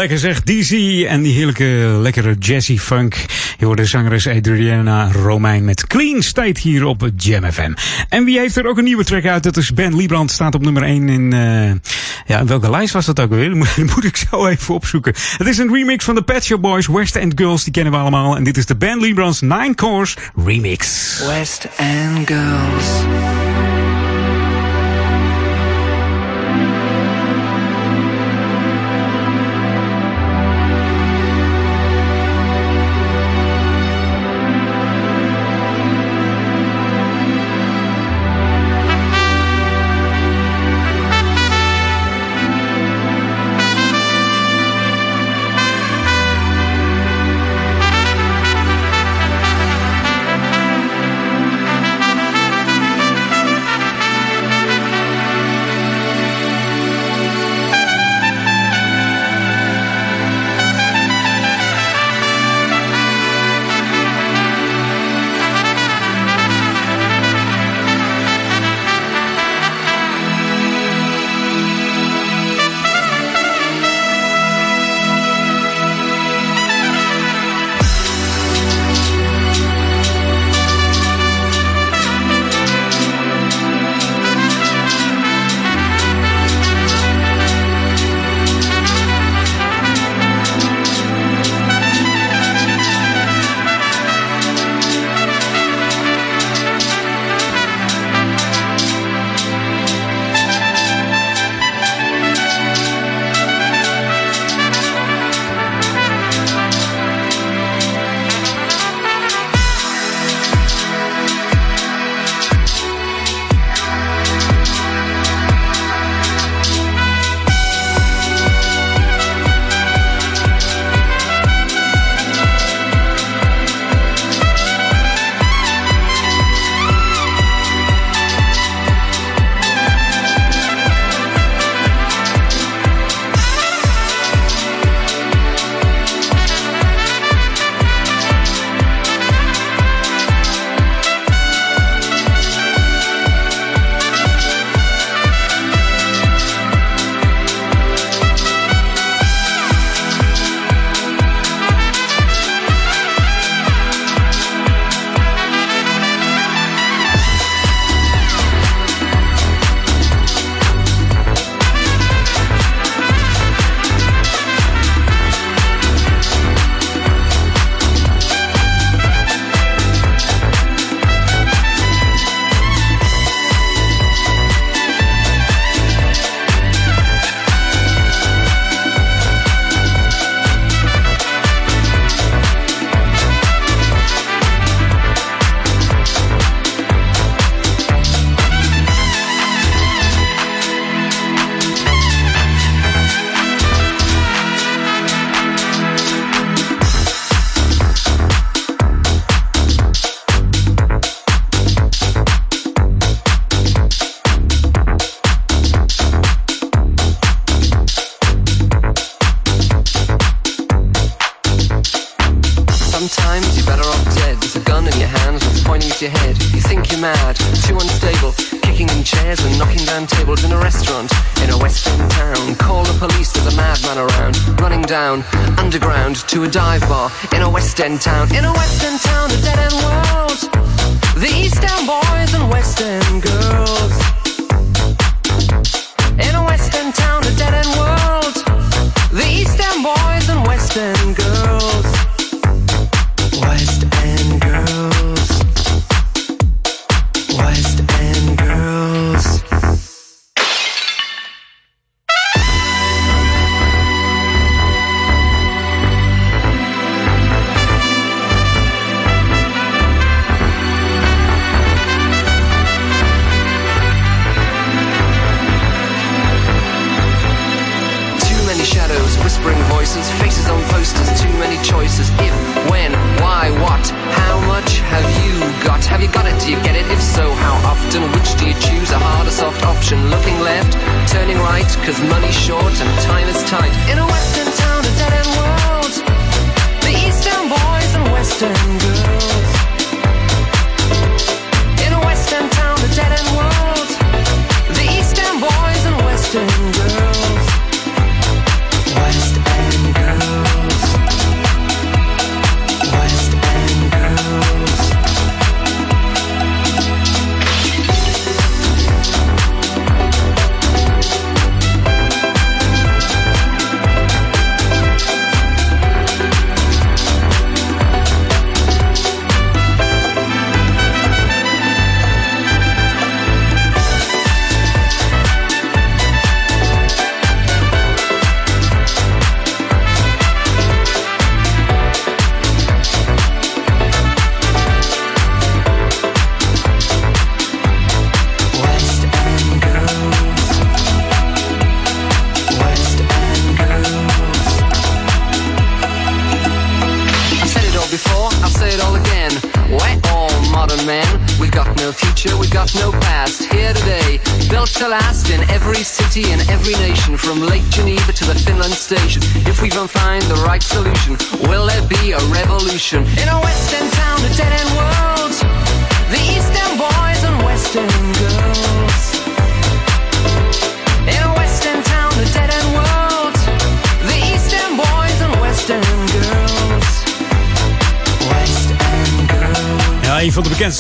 Lekker zeg, DC en die heerlijke, lekkere jazzy funk. Je hoort de zangeres Adriana Romijn met Clean State hier op Jam FM. En wie heeft er ook een nieuwe track uit? Dat is Ben Liebrand, staat op nummer 1 in... Uh, ja, welke lijst was dat ook weer? Dat moet ik zo even opzoeken. Het is een remix van de Pet Shop Boys, West End Girls, die kennen we allemaal. En dit is de Ben Liebrand's Nine Course Remix. West End Girls...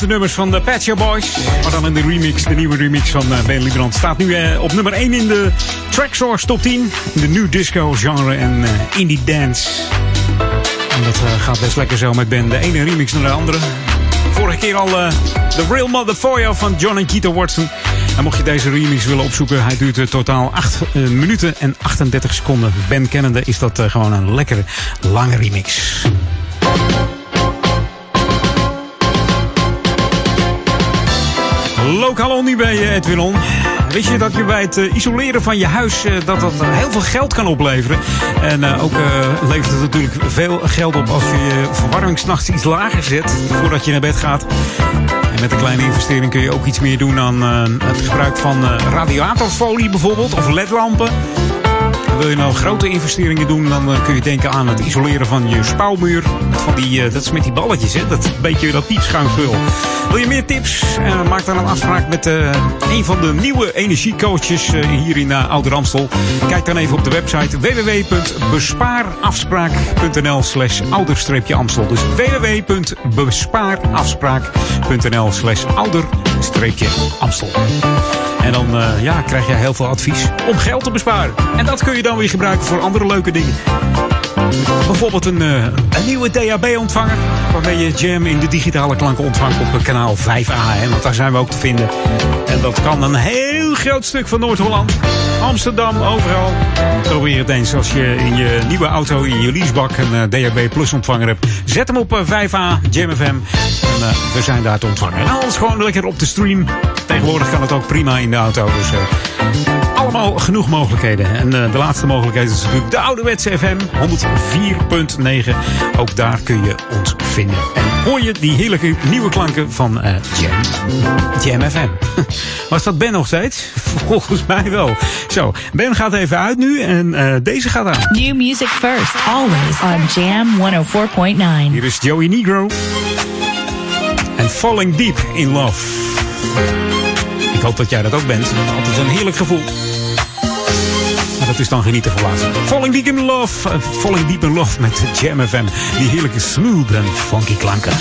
de nummers van de Shop Boys. Maar dan in de remix, de nieuwe remix van eh, Ben Liebrand. Staat nu eh, op nummer 1 in de Tracksource Top 10. In de new disco genre en eh, indie dance. En dat gaat best lekker zo met Ben. De ene remix naar de andere. Vorige keer al The Real Mother For You van John en Keita Watson. En mocht je deze remix willen opzoeken, hij duurt totaal 8 minuten en 38 seconden. Ben kennende is dat gewoon een lekkere lange remix. Lokaal nu bij eh, Edwin On. Weet je dat je bij het eh, isoleren van je huis eh, dat dat heel veel geld kan opleveren. En ook levert het natuurlijk veel geld op als je je verwarming 's nachts iets lager zet voordat je naar bed gaat. En met een kleine investering kun je ook iets meer doen aan het gebruik van radiatorfolie bijvoorbeeld of ledlampen. Wil je nou grote investeringen doen, dan eh, kun je denken aan het isoleren van je spouwmuur. Van die, eh, dat is met die balletjes, hè? dat beetje dat piepschuimvul. Wil je meer tips? Eh, maak dan een afspraak met een van de nieuwe energiecoaches hier in Ouder Amstel. Kijk dan even op de website www.bespaarafspraak.nl slash ouder-amstel. Dus www.bespaarafspraak.nl slash ouder-amstel. En dan eh, ja, krijg je heel veel advies om geld te besparen. En dat kun je dan weer gebruiken voor andere leuke dingen. Bijvoorbeeld een, eh, een nieuwe DAB-ontvanger. Waarmee je Jam in de digitale klanken ontvangt op kanaal 5A. Hè, want daar zijn we ook te vinden. En dat kan een heel groot stuk van Noord-Holland. Amsterdam, overal. Probeer het eens als je in je nieuwe auto, in je leasebak, een eh, DAB Plus ontvanger hebt. Zet hem op eh, 5A, Jam FM. En eh, we zijn daar te ontvangen. En alles gewoon lekker op de stream. Tegenwoordig kan het ook prima in de auto. Dus eh, allemaal genoeg mogelijkheden. En eh, de laatste mogelijkheid is natuurlijk de ouderwetse FM 104.9. Ook daar kun je ons vinden. En hoor je die heerlijke nieuwe klanken van eh, Jam. Jam FM. Was dat Ben nog steeds? Volgens mij wel. Zo, Ben gaat even uit nu en eh, deze gaat aan. New music first, always on Jam 104.9. Hier is Joey Negro. En Falling Deep in Love. Ik hoop dat jij dat ook bent. Altijd een heerlijk gevoel. Dat is dan genieten van laatst. Falling Deep in Love. eh, Falling Deep in Love met Jam FM. Die heerlijke smooth en funky klanken.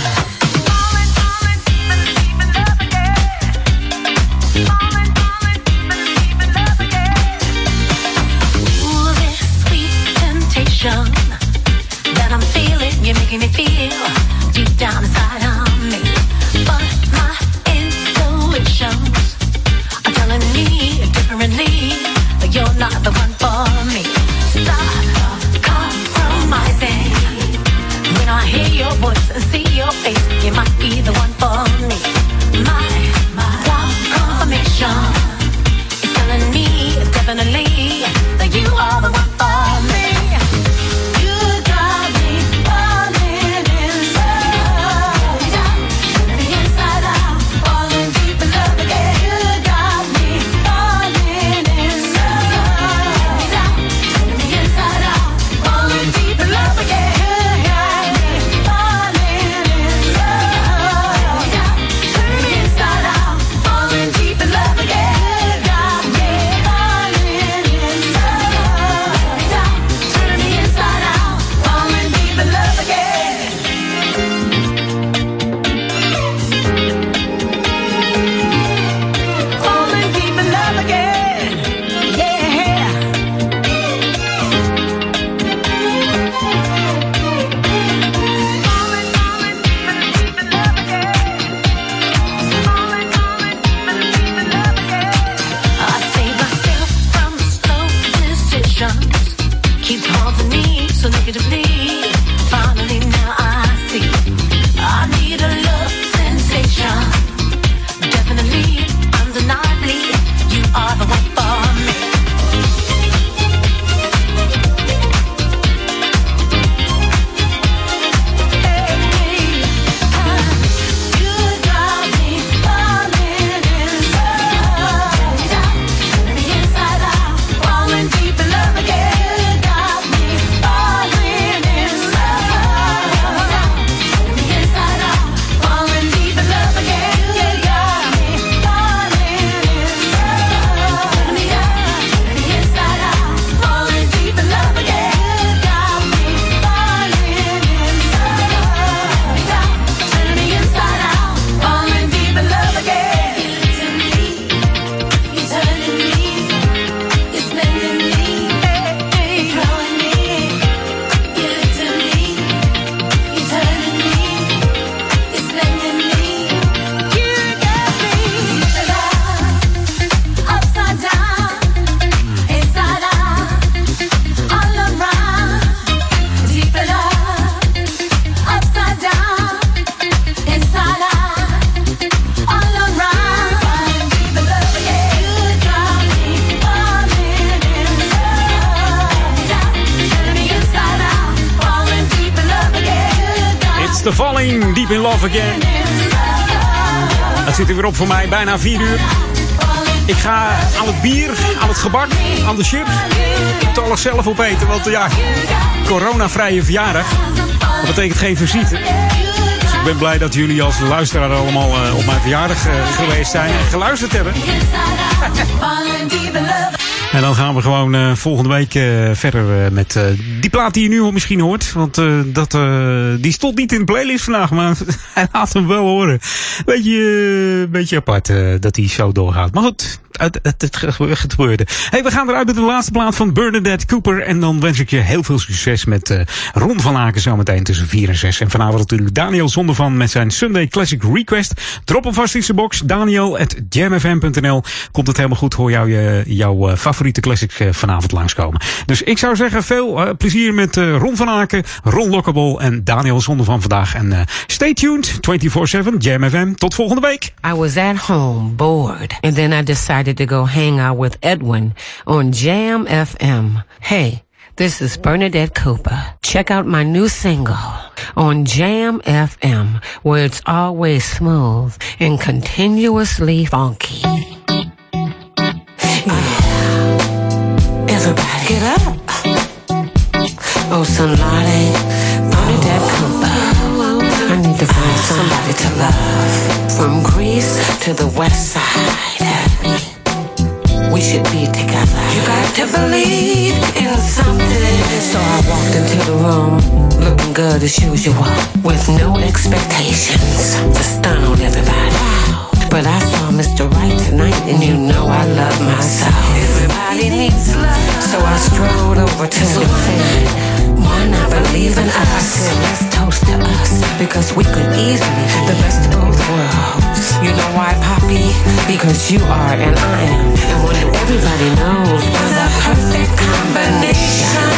Voor mij, bijna 4 uur. Ik ga aan het bier, aan het gebak, aan de chips. Het alles zelf opeten, want ja, coronavrije verjaardag. Dat betekent geen visite. Dus ik ben blij dat jullie als luisteraar allemaal eh, op mijn verjaardag eh, geweest zijn en geluisterd hebben. En dan gaan we gewoon eh, volgende week verder met die plaat die je nu misschien hoort. Want dat, die stond niet in de playlist vandaag, maar hij laat hem wel horen. Beetje, eh, beetje apart eh, dat die zo doorgaat. Maar goed, het, het, het ge- gebeurde. Hey, we gaan eruit met de laatste plaat van Bernadette Cooper. En dan wens ik je heel veel succes met eh Ron van Aken zometeen tussen 4 en 6. En vanavond natuurlijk Daniel Zondervan met zijn Sunday Classic Request. Drop hem vast in zijn box. Daniel at jamfm.nl. Komt het helemaal goed, hoor jou, je, jouw eh, favoriete classic eh, vanavond langskomen. Dus ik zou zeggen, veel plezier met Ron van Aken, Ron Lockable en Daniel Zondervan vandaag. En stay tuned, 24-7, Jam FM. Tot volgende week. I was at home, bored, and then I decided to go hang out with Edwin on Jam FM. Hey, this is Bernadette Cooper. Check out my new single on Jam FM, where it's always smooth and continuously funky. Yeah. Everybody get up. Oh, Sonati, Bernadette Cooper. I need to find somebody to love. From Greece to the west side. We should be together. You got to believe in something. So I walked into the room, looking good as usual, with no expectations to stun on everybody. But I saw Mr. Right tonight, and you know I love myself. Everybody needs love. So I strolled over to him Why not believe in us? I said, let's toast to us, because we could easily be the best of both worlds. You know why, Poppy? Because you are and I am. And when everybody knows we're the perfect combination.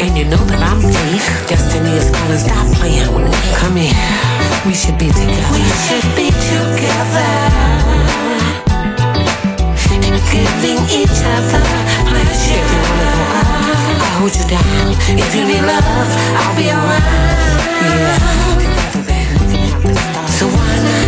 And you know that I'm fake. Destiny is calling, stop playing with me. Come here. We should be together. We should be together. Giving each other pleasure. Hold you down. If you need love, I'll be around. Yeah. So why not?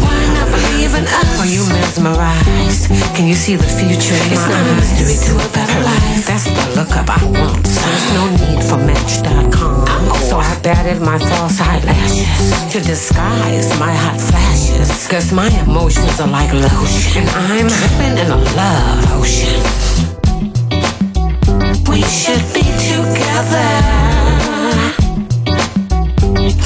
Why not believe in us? Are you mesmerized? Can you see the future in It's not a mystery to a better life. That's the look up I want. So there's no need for Match.com. So I batted my false eyelashes to disguise my hot flashes. Cause my emotions are like lotion. And I'm dripping in a love ocean. We should be together.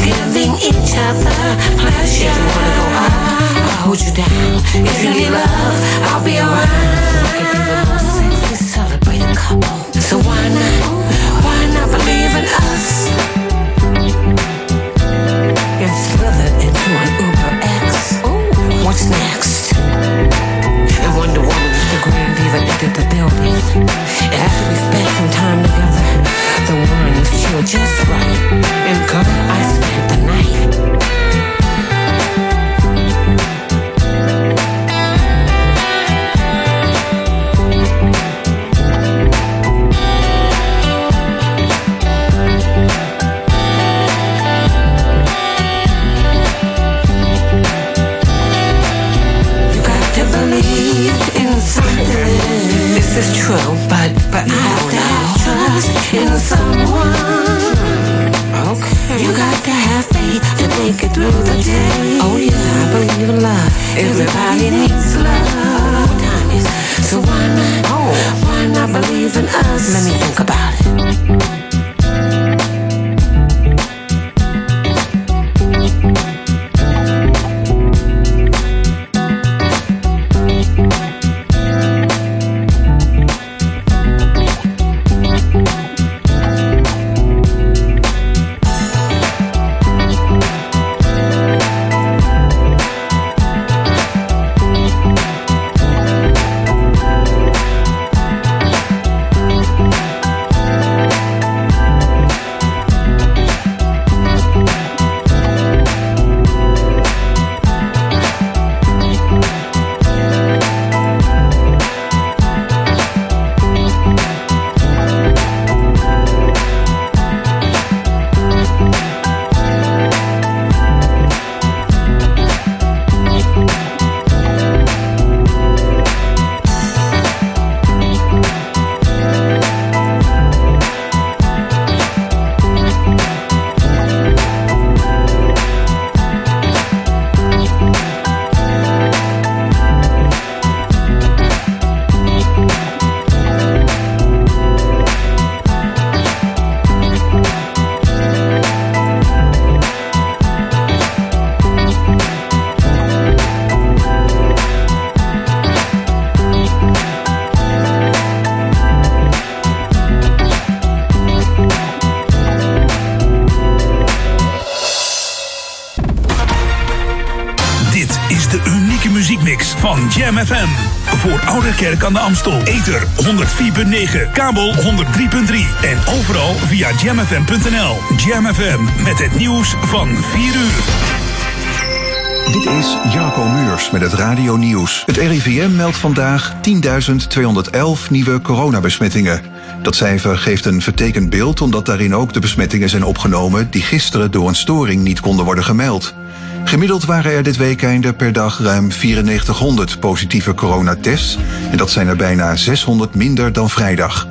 Giving each other pleasure. If you wanna go up, I'll hold you down. If you need love, I'll be around. Wine was chilled just right. And girl, love. Everybody needs love. Kerk aan de Amstel. Ether 104.9, kabel 103.3 en overal via jamfm.nl. Jam FM met het nieuws van 4 uur. Dit is Jarko Muurs met het Radio Nieuws. Het RIVM meldt vandaag 10.211 nieuwe coronabesmettingen. Dat cijfer geeft een vertekend beeld omdat daarin ook de besmettingen zijn opgenomen die gisteren door een storing niet konden worden gemeld. Gemiddeld waren er dit weekende per dag ruim 9400 positieve coronatests en dat zijn er bijna 600 minder dan vrijdag.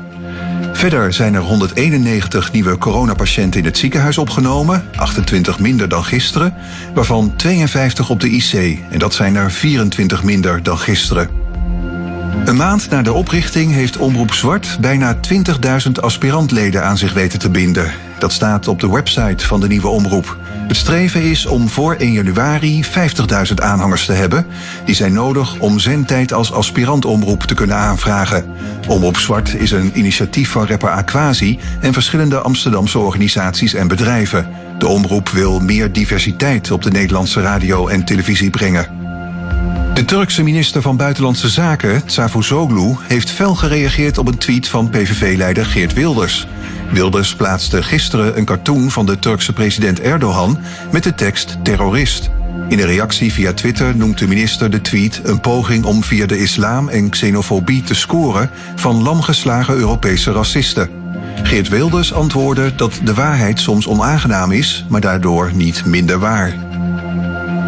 Verder zijn er 191 nieuwe coronapatiënten in het ziekenhuis opgenomen, 28 minder dan gisteren, waarvan 52 op de IC en dat zijn er 24 minder dan gisteren. Een maand na de oprichting heeft Omroep Zwart bijna 20.000 aspirantleden aan zich weten te binden. Dat staat op de website van de nieuwe omroep. Het streven is om voor 1 januari 50.000 aanhangers te hebben. Die zijn nodig om zendtijd als aspirantomroep te kunnen aanvragen. Omroep Zwart is een initiatief van rapper Aquasi en verschillende Amsterdamse organisaties en bedrijven. De omroep wil meer diversiteit op de Nederlandse radio en televisie brengen. De Turkse minister van Buitenlandse Zaken, Tsavuzoglu, heeft fel gereageerd op een tweet van PVV-leider Geert Wilders. Wilders plaatste gisteren een cartoon van de Turkse president Erdogan met de tekst terrorist. In een reactie via Twitter noemt de minister de tweet een poging om via de islam en xenofobie te scoren van lamgeslagen Europese racisten. Geert Wilders antwoordde dat de waarheid soms onaangenaam is, maar daardoor niet minder waar.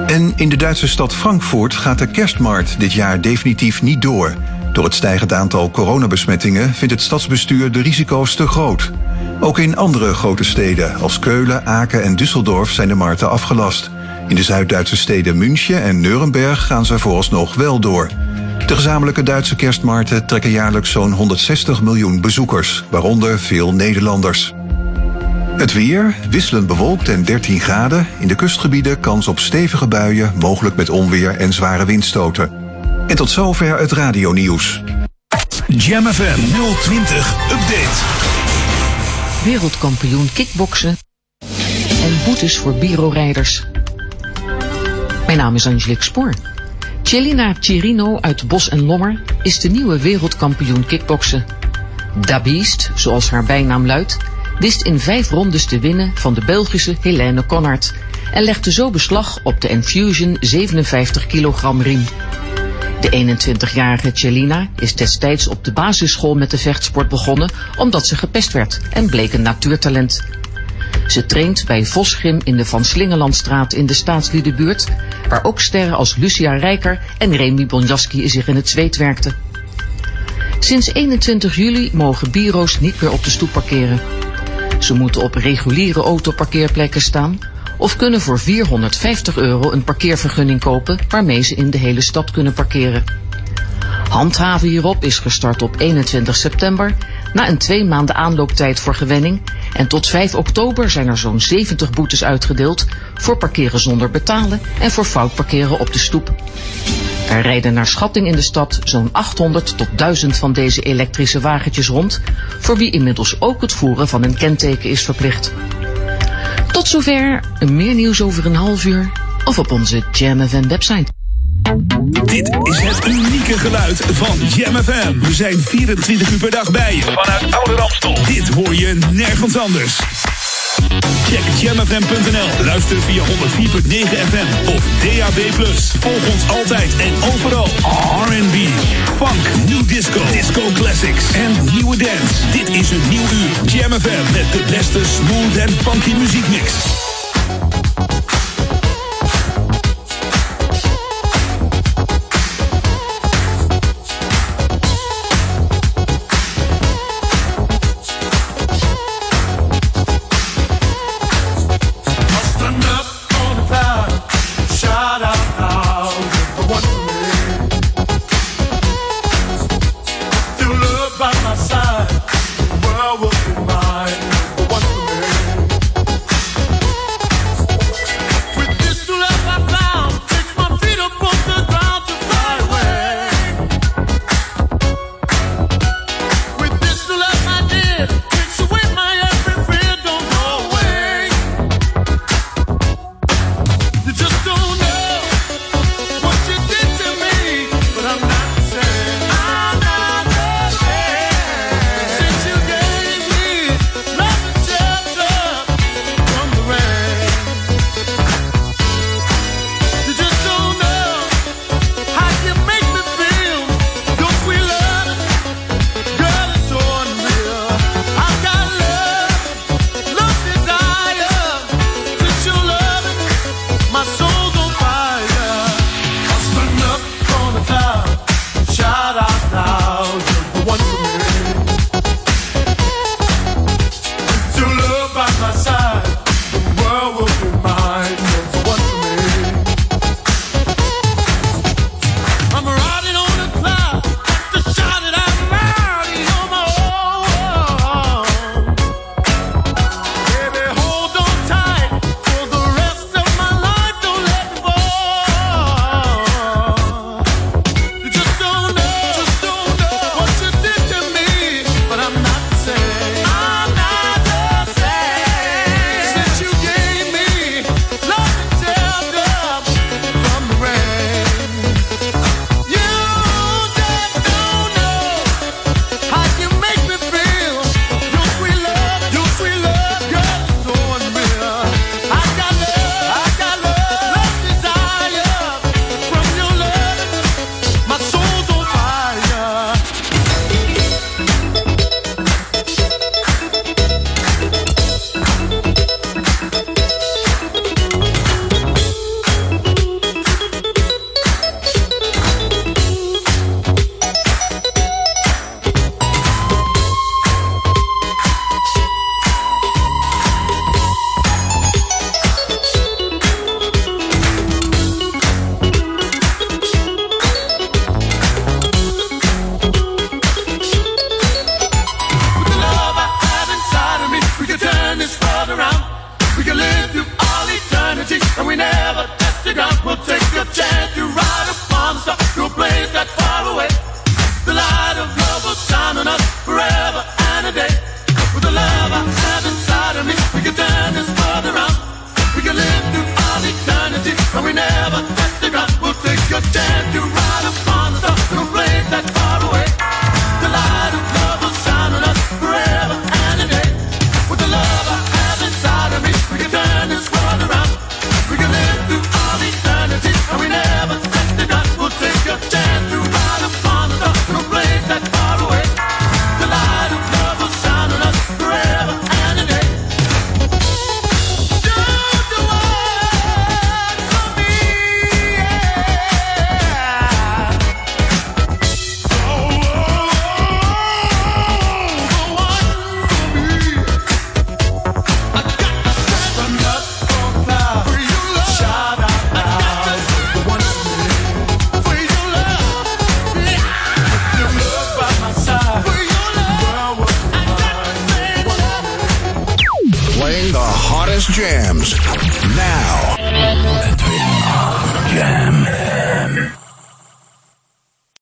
En in de Duitse stad Frankfurt gaat de kerstmarkt dit jaar definitief niet door. Door het stijgend aantal coronabesmettingen vindt het stadsbestuur de risico's te groot. Ook in andere grote steden als Keulen, Aken en Düsseldorf zijn de markten afgelast. In de Zuid-Duitse steden München en Nuremberg gaan ze vooralsnog wel door. De gezamenlijke Duitse kerstmarkten trekken jaarlijks zo'n 160 miljoen bezoekers, waaronder veel Nederlanders. Het weer, wisselend bewolkt en 13 graden. In de kustgebieden kans op stevige buien, mogelijk met onweer en zware windstoten. En tot zover het radionieuws. Jam FM 020 Update. Wereldkampioen kickboksen en boetes voor Biro-rijders. Mijn naam is Angelique Spoor. Celina Chirino uit Bos en Lommer is de nieuwe wereldkampioen kickboksen. Da Beast, zoals haar bijnaam luidt, wist in vijf rondes te winnen van de Belgische Helene Connard en legde zo beslag op de Enfusion 57 kilogram riem. De 21-jarige Celina is destijds op de basisschool met de vechtsport begonnen omdat ze gepest werd en bleek een natuurtalent. Ze traint bij Vosgrim in de Van Slingelandstraat in de Staatsliedenbuurt, waar ook sterren als Lucia Rijker en Remy Bonjaski zich in het zweet werkten. Sinds 21 juli mogen bureaus niet meer op de stoep parkeren. Ze moeten op reguliere autoparkeerplekken staan of kunnen voor 450 euro een parkeervergunning kopen waarmee ze in de hele stad kunnen parkeren. Handhaven hierop is gestart op 21 september na een twee maanden aanlooptijd voor gewenning en tot 5 oktober zijn er zo'n 70 boetes uitgedeeld voor parkeren zonder betalen en voor fout parkeren op de stoep. Er rijden naar schatting in de stad zo'n 800 tot 1000 van deze elektrische wagentjes rond, voor wie inmiddels ook het voeren van een kenteken is verplicht. Tot zover, meer nieuws over een half uur of op onze Jam FM website. Dit is het unieke geluid van Jam FM. We zijn 24 uur per dag bij je. Vanuit Oude Ramstel. Dit hoor je nergens anders. Check jamfm.nl. Luister via 104.9 FM of DAB+. Volg ons altijd en overal. R&B, funk, new disco, disco classics en nieuwe dance. Dit is een nieuw uur. Jam met de beste smooth en funky muziekmix.